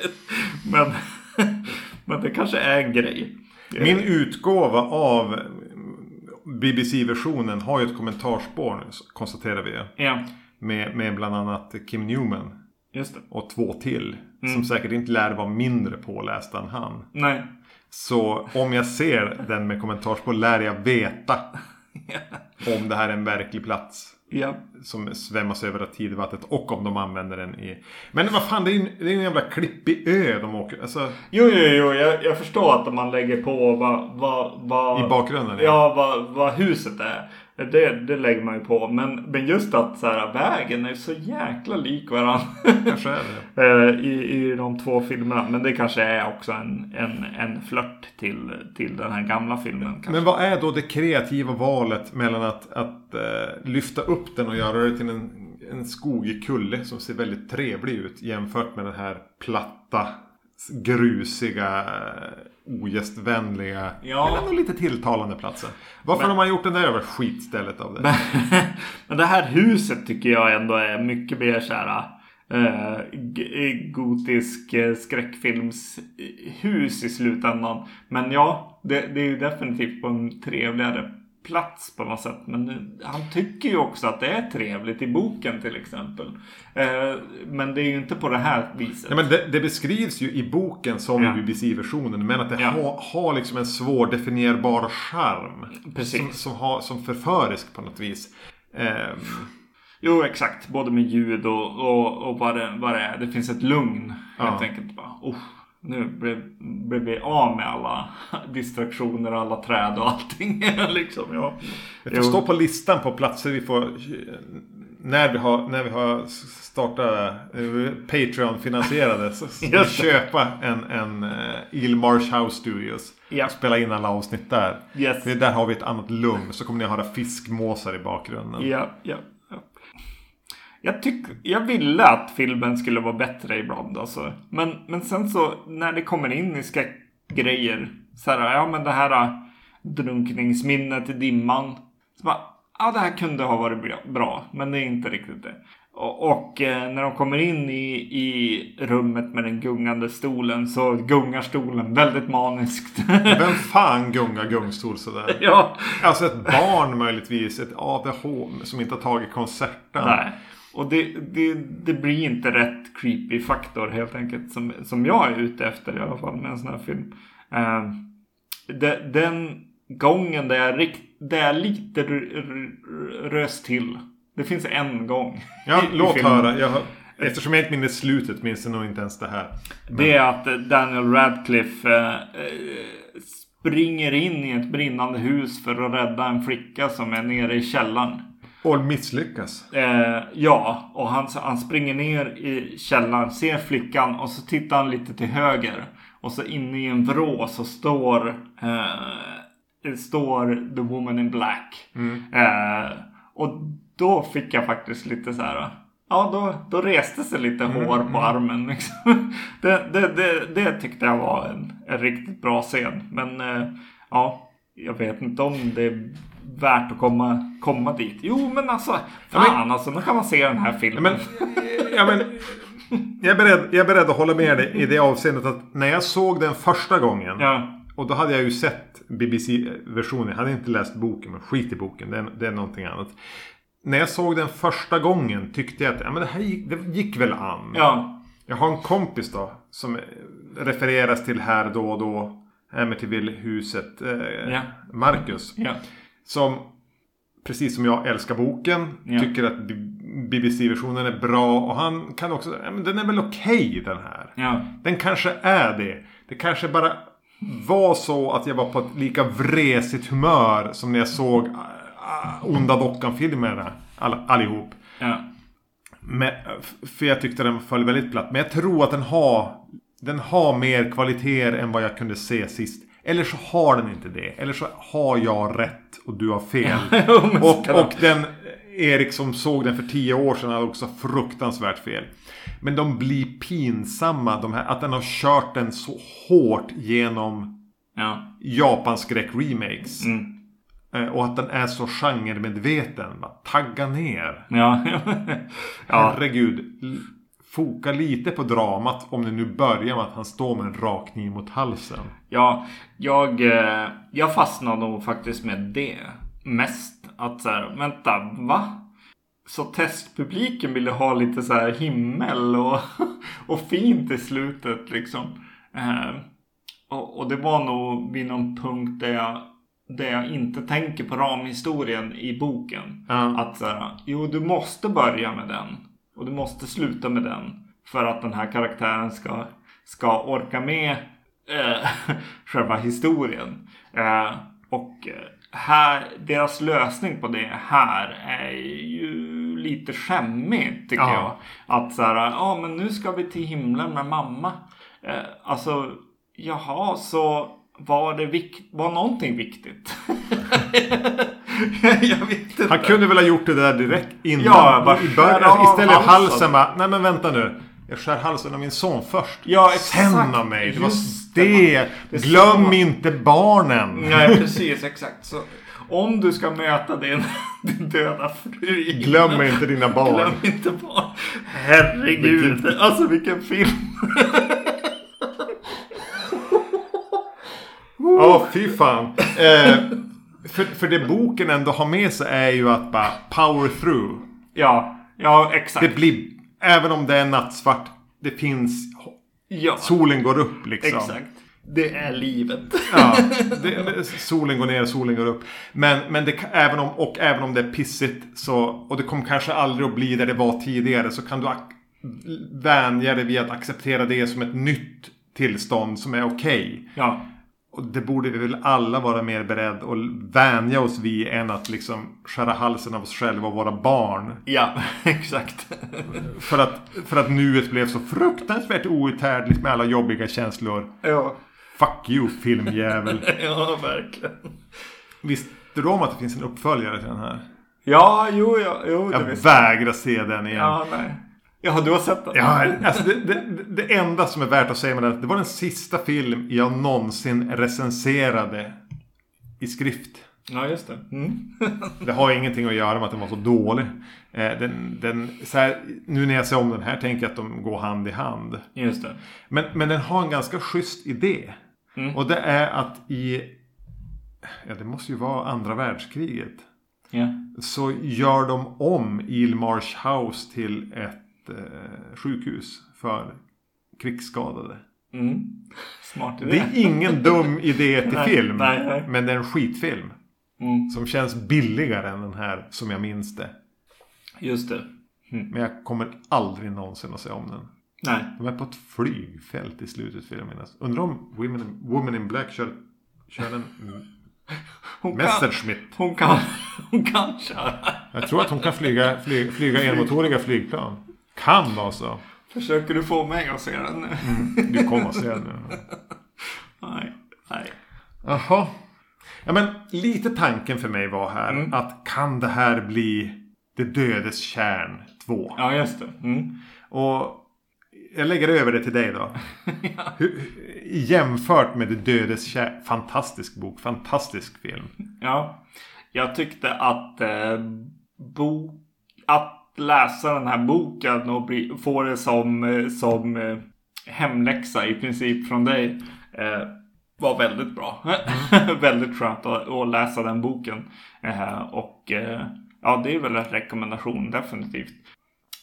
men, men det kanske är en grej. Min utgåva av BBC-versionen har ju ett kommentarspår konstaterar vi. Ja, Med, med bland annat Kim Newman. Och två till. Mm. Som säkert inte lär vara mindre pålästa än han. Nej. Så om jag ser den med kommentarsspår lär jag veta om det här är en verklig plats. Ja. Som svämmas över av tidvattnet och om de använder den i... Men vad fan, det är ju det är en jävla klippig ö de åker... Alltså, Jo, jo, jo. Jag, jag förstår att man lägger på vad... vad, vad i bakgrunden. Ja, vad, vad huset är. Det, det lägger man ju på. Men, men just att så här, vägen är så jäkla lik varandra. Kanske är det. Eh, i, i de två filmerna. Men det kanske är också en, en, en flört till, till den här gamla filmen. Kanske. Men vad är då det kreativa valet mellan att, att eh, lyfta upp den och göra det till en, en skogig kulle som ser väldigt trevlig ut jämfört med den här platta, grusiga, eh, ogästvänliga, Ja. men ändå lite tilltalande platsen. Varför Men- har man gjort den där över skitstället av det? Men det här huset tycker jag ändå är mycket mer såhär eh, g- gotisk eh, skräckfilmshus i slutändan. Men ja, det, det är ju definitivt på en trevligare plats på något sätt. Men han tycker ju också att det är trevligt i boken till exempel. Eh, men det är ju inte på det här viset. Ja, men det, det beskrivs ju i boken som Ja. BBC-versionen. Men att det Ja. har, har liksom en svårdefinierbar charm. Precis. Som, som, har, som förförisk på något vis. Ehm, Jo, exakt. Både med ljud och, och, och vad, det, vad det är. Det finns ett lugn. Helt Ja. enkelt. Bara, oh, nu blev, blev vi av med alla distraktioner, alla träd och allting. liksom, ja. Det får stå på listan på platser vi får när vi har, när vi har startat eh, Patreon-finansierade så ska vi köpa en, en uh, Ilmarsh House Studios. Ja. Och spela in alla avsnitt där. Yes. För där har vi ett annat lugn. Så kommer ni att höra fiskmåsar i bakgrunden. Ja, ja, ja. Jag, tyck, jag ville att filmen skulle vara bättre ibland. Alltså. Men, men sen så när det kommer in i skräckgrejer. Så här, ja men det här äh, drunkningsminnet i dimman. Så bara, ja det här kunde ha varit bra-. Men det är inte riktigt det. Och, och eh, när de kommer in i, i rummet med den gungande stolen så gungar stolen väldigt maniskt. Vem fan gungar gungstol sådär? ja. Alltså ett barn möjligtvis. Ett ADH som inte har tagit konserten. Nej. Och det, det, det blir inte rätt creepy faktor helt enkelt. Som, som jag är ute efter i alla fall med en sån här film. Eh, de, den gången där jag, rikt, där jag lite r- r- röst till. Det finns en gång. Ja, i- i låt filmen. höra. Jag har, eftersom jag inte minns slutet minns jag nog inte ens det här. Det är att Daniel Radcliffe eh, springer in i ett brinnande hus för att rädda en flicka som är nere i källaren. Och misslyckas. Eh, ja, och han, han springer ner i källaren, ser flickan och så tittar han lite till höger. Och så inne i en vrå så står, eh, står The Woman in Black. Eh, och då fick jag faktiskt lite så här. Ja, då, då reste sig lite hår på armen. Liksom. Det, det, det, det tyckte jag var en, en riktigt bra scen. Men eh, ja, jag vet inte om det värt att komma, komma dit. Jo, men alltså, fan alltså, nu kan man se den här filmen. Men, ja, men, jag, är beredd, jag är beredd att hålla med dig i det avseendet att när jag såg den första gången. Ja, Och då hade jag ju sett BBC-versionen. Jag hade inte läst boken, men skit i boken. Det är, det är någonting annat. När jag såg den första gången tyckte jag att ja, men det här gick, det gick väl an. ja, Jag har en kompis då som refereras till här då och då. Amityville-huset. Eh, Ja. Marcus. ja, Som precis som jag älskar boken. Ja. Tycker att BBC-versionen är bra. Och han kan också, ja, men den är väl okej den här. ja, Den kanske är det. Det kanske bara var så att jag var på ett lika vresigt humör som när jag såg ah, Onda Dockan-filmerna. All, allihop. ja, Men, för jag tyckte den föll väldigt platt. Men jag tror att den har Den har mer kvaliteter än vad jag kunde se sist. Eller så har den inte det. Eller så har jag rätt och du har fel. Och, och den Erik som såg den för tio år sedan hade också fruktansvärt fel. Men de blir pinsamma. De här, att den har kört den så hårt genom ja, Japanskräck-remakes. mm, Eh, Och att den är så genremedveten. Tagga ner. ja, ja, Herregud. Foka lite på dramat om det nu börjar med att han står med en rak kniv mot halsen. ja, jag, eh, jag fastnade nog faktiskt med det mest. Att så här, vänta, va? Så testpubliken ville ha lite så här himmel och, och fint i slutet liksom. Eh, och, och det var nog vid någon punkt där jag, där jag inte tänker på ramhistorien i boken. Ja. Att så här, jo du måste börja med den. Och du måste sluta med den. För att den här karaktären ska, ska orka med eh, själva historien. Eh, och eh, här, deras lösning på det här är ju lite skämmig tycker Ja. jag. Att så här, ja men nu ska vi till himlen med mamma. Eh, alltså, jaha så var det vik- var någonting viktigt? jag vet inte. Han kunde väl ha gjort det där direkt innan. Ja, bara I början, istället halsen. halsen. bara, nej men vänta nu. Jag skär halsen av min son först. Ja, exakt. Sen av mig. Det var det. det. Glöm så. inte barnen. Nej, precis. Exakt. Så om du ska möta din, din döda fru Glöm inte dina barn. Glöm inte barn. Herregud. Alltså vilken film. Ja, fy fan. Eh, för, för det boken ändå har med sig är ju att bara power through. Ja, ja exakt. Det blir, även om det är nattsvart, det finns, ja, solen går upp liksom. exakt. Det är livet. Ja, det, solen går ner, solen går upp. Men, men det, även om, och även om det är pissigt så, och det kommer kanske aldrig att bli där det var tidigare så kan du vänja dig vid att acceptera det som ett nytt tillstånd som är okej. Ja, Och det borde vi väl alla vara mer beredda att vänja oss vid än att liksom skära halsen av oss själva och våra barn. ja, exakt. För att, för att nuet blev så fruktansvärt outhärdligt med alla jobbiga känslor. ja, Fuck you filmjävel. ja, verkligen. Visste du om att det finns en uppföljare till den här? Ja, jo, ja, jo, Jag vägrar se den igen. Ja, nej. Ja, du har sett den? Ja, alltså det, det, det enda som är värt att säga med den, det var den sista film jag någonsin recenserade i skrift. Ja, just det. Mm. Det har ingenting att göra med att den var så dålig. Eh, Den, den, så här, nu när jag ser om den här tänker jag att de går hand i hand. Just det. Men, men den har en ganska schysst idé. Mm. Och det är att i... Ja, det måste ju vara andra världskriget. Ja. Så gör de om Ilmarsh House till ett eh, sjukhus för krigsskadade. Mm. Smart idé. Det är ingen dum idé till Nej, film. nej, nej. Men det är en skitfilm. Mm. Som känns billigare än den här som jag minns det. Just det. Men jag kommer aldrig någonsin att se om den. Nej. De är på ett flygfält i slutet minnas. Undrar om Women, Women in Black kör, kör en Hon kan, Messerschmitt. hon kan, hon kan köra. Jag tror att hon kan flyga, flyga, flyga enmotoriga flygplan. Kan vara så. Försöker du få mig att se den nu? Du kommer att se det nu. Nej. Nej. Jaha. Ja men lite tanken för mig var här Mm. att kan det här bli Det dödes kärn 2? Ja, just det. Mm. Och jag lägger över det till dig då. Hur, jämfört med Det dödes kär. Fantastisk bok. Fantastisk film. Ja. Jag tyckte att eh, bo, att läsa den här boken och bli, få det som, eh, som eh, hemläxa i princip från dig eh, var väldigt bra. väldigt skönt att, att, läsa den boken. Eh, och eh, ja, det är väl en rekommendation definitivt.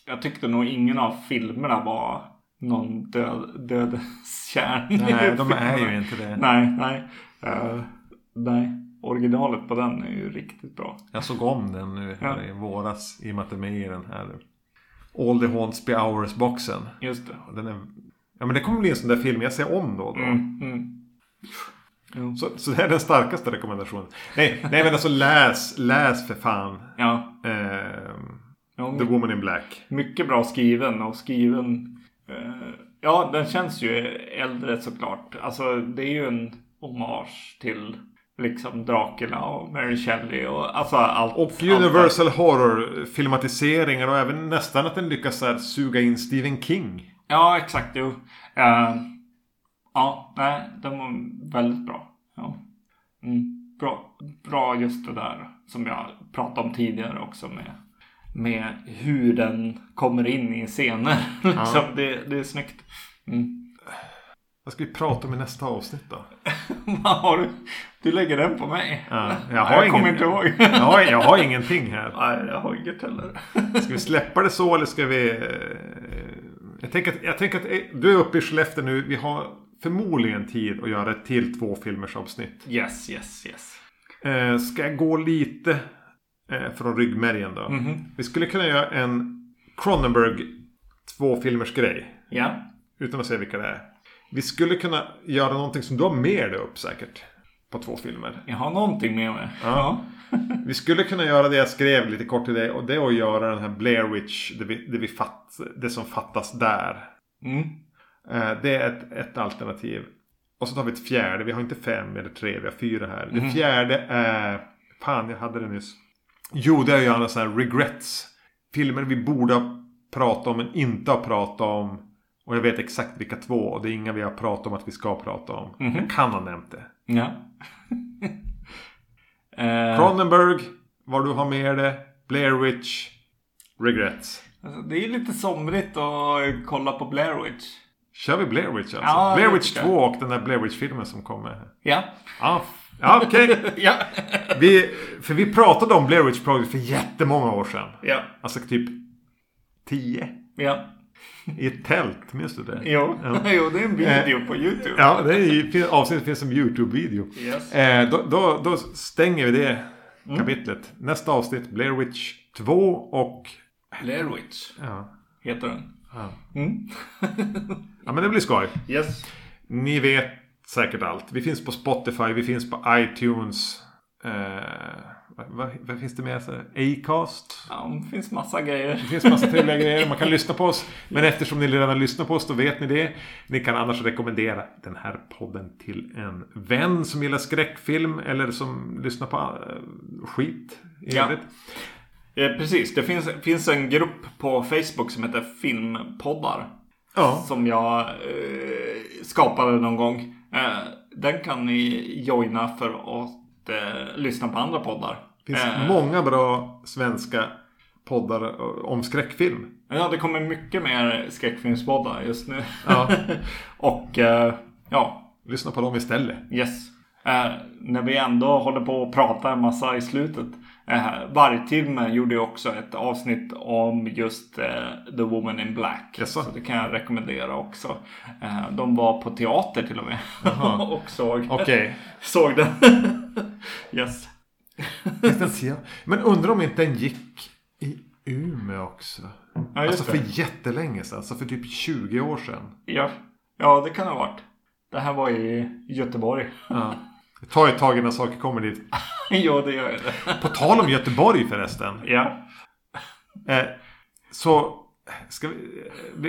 Jag tyckte nog ingen av filmerna var någon död, dödskärn. Nej, de är ju inte det. nej, nej. Uh, nej. Originalet på den är ju riktigt bra. Jag såg om den nu här ja. i våras i och med att den är med i den här All the Haunts Be Hours-boxen. Just det. Den är, ja men det kommer bli en sån där film jag ser om då och då. Mm, mm. Så, så det är den starkaste rekommendationen. Nej, nej men alltså läs, läs för fan. Ja. Eh, ja The Woman in Black. Mycket bra skriven och skriven. Eh, ja, den känns ju äldre såklart. Alltså det är ju en hommage till liksom Dracula och Mary Shelley och alltså allt. Och Universal allt Horror filmatiseringar och även nästan att den lyckas här, suga in Stephen King. Ja, exakt. Jo. Uh, ja, nej, den var väldigt bra. Ja. Mm, bra. Bra just det där som jag pratade om tidigare också med, med hur den kommer in i scener. liksom, det, det är snyggt. Mm. Vad ska vi prata om i nästa avsnitt då? Har du? Du lägger den på mig. Ja, jag har jag kommer inte ihåg. jag, har, jag har ingenting här. Nej, jag har inget heller. ska vi släppa det så eller ska vi... Eh, jag tänker att, jag tänker att eh, du är uppe i Skellefteå nu. Vi har förmodligen tid att göra ett till två filmers avsnitt. Yes, yes, yes. Eh, ska jag gå lite från ryggmärgen då? Mm -hmm. Vi skulle kunna göra en Cronenberg två filmers grej. Ja. Utan att säga vilka det är. Vi skulle kunna göra någonting som du har med dig upp säkert. På två filmer. Jag har någonting med mig. Ja. vi skulle kunna göra det jag skrev lite kort till dig. Och det är att göra den här Blair Witch. Det, vi, det, vi fatt, det som fattas där. Mm. Eh, det är ett, ett alternativ. Och så tar vi ett fjärde. Vi har inte fem eller tre. Vi har fyra här. Mm. Det fjärde är... Fan, jag hade det nyss. Jo, det är att göra sådana här regrets. Filmer vi borde ha pratat om men inte har pratat om. Och jag vet exakt vilka två. Och det är inga vi har pratat om att vi ska prata om. Mm -hmm. Jag kan ha nämnt det. Ja. uh... Cronenberg. Vad du har med det. Blair Witch. Regrets. Alltså, det är ju lite somrigt att kolla på Blair Witch. Kör vi Blair Witch alltså? Ja, Blair Witch 2 och den där Blair Witch-filmen som kommer. Ja. Ja, ja okej. Okay. ja. vi, för vi pratade om Blair Witch Project för jättemånga år sedan. Ja. Alltså typ 10. Ja. I ett tält, minns du det? Jo, ja. jo det är en video på YouTube. Ja, det är, avsnittet finns som YouTube-video. Yes. Eh, då, då, då, stänger vi det mm. kapitlet. Nästa avsnitt, Blair Witch 2 och... Blair Witch ja. heter den. Ja. Mm. ja, men det blir skoj. Yes. Ni vet säkert allt. Vi finns på Spotify, vi finns på iTunes. Eh, vad, vad, finns det mer? Acast? Ja, det finns massa grejer. Det finns massa trevliga grejer. Man kan lyssna på oss. Men eftersom ni redan lyssnar på oss, då vet ni det. Ni kan annars rekommendera den här podden till en vän som gillar skräckfilm. Eller som lyssnar på uh, skit i ja. Ja, precis. Det finns, finns en grupp på Facebook som heter Filmpoddar. Ja. Som jag eh, skapade någon gång. Eh, den kan ni joina för att eh, lyssna på andra poddar. Det finns eh, många bra svenska poddar om skräckfilm. Ja, det kommer mycket mer skräckfilmspoddar just nu. Ja. och eh, ja. Lyssna på dem istället. Yes. Eh, när vi ändå håller på att prata en massa i slutet. Eh, Vargtimme gjorde ju också ett avsnitt om just eh, The Woman in Black. Yes, så det kan jag rekommendera också. Eh, de var på teater till och med. och såg, okay. såg den. yes. Men undrar om inte den gick i Umeå också? Ja, alltså för det. jättelänge sedan. Alltså för typ 20 år sedan. Ja, ja det kan det ha varit. Det här var i Göteborg. Ja. Det tar ett tag innan saker kommer dit. jo, det gör det. På tal om Göteborg förresten. Ja. Eh, så Ska vi...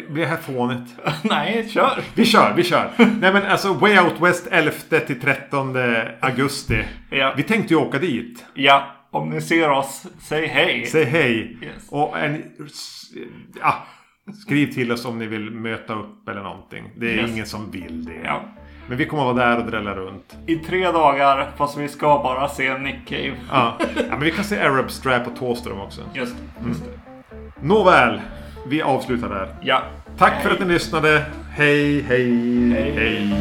Blir det här fånigt? Nej, kör! Vi kör, vi kör! Nej men alltså Way Out West 11 till 13 augusti. Ja. Vi tänkte ju åka dit. Ja, om ni ser oss, säg hej! Säg hej! Yes. Och en... Ja. Skriv till oss om ni vill möta upp eller någonting. Det är Yes. ingen som vill det. Ja. Men vi kommer att vara där och drälla runt. I tre dagar, fast vi ska bara se Nick Cave. Ja. ja, men vi kan se Arab Strap och Thåström också. Just det. Just det. Nåväl, vi avslutar där. Ja. Tack för att ni lyssnade. Hej, hej, Hej. hej.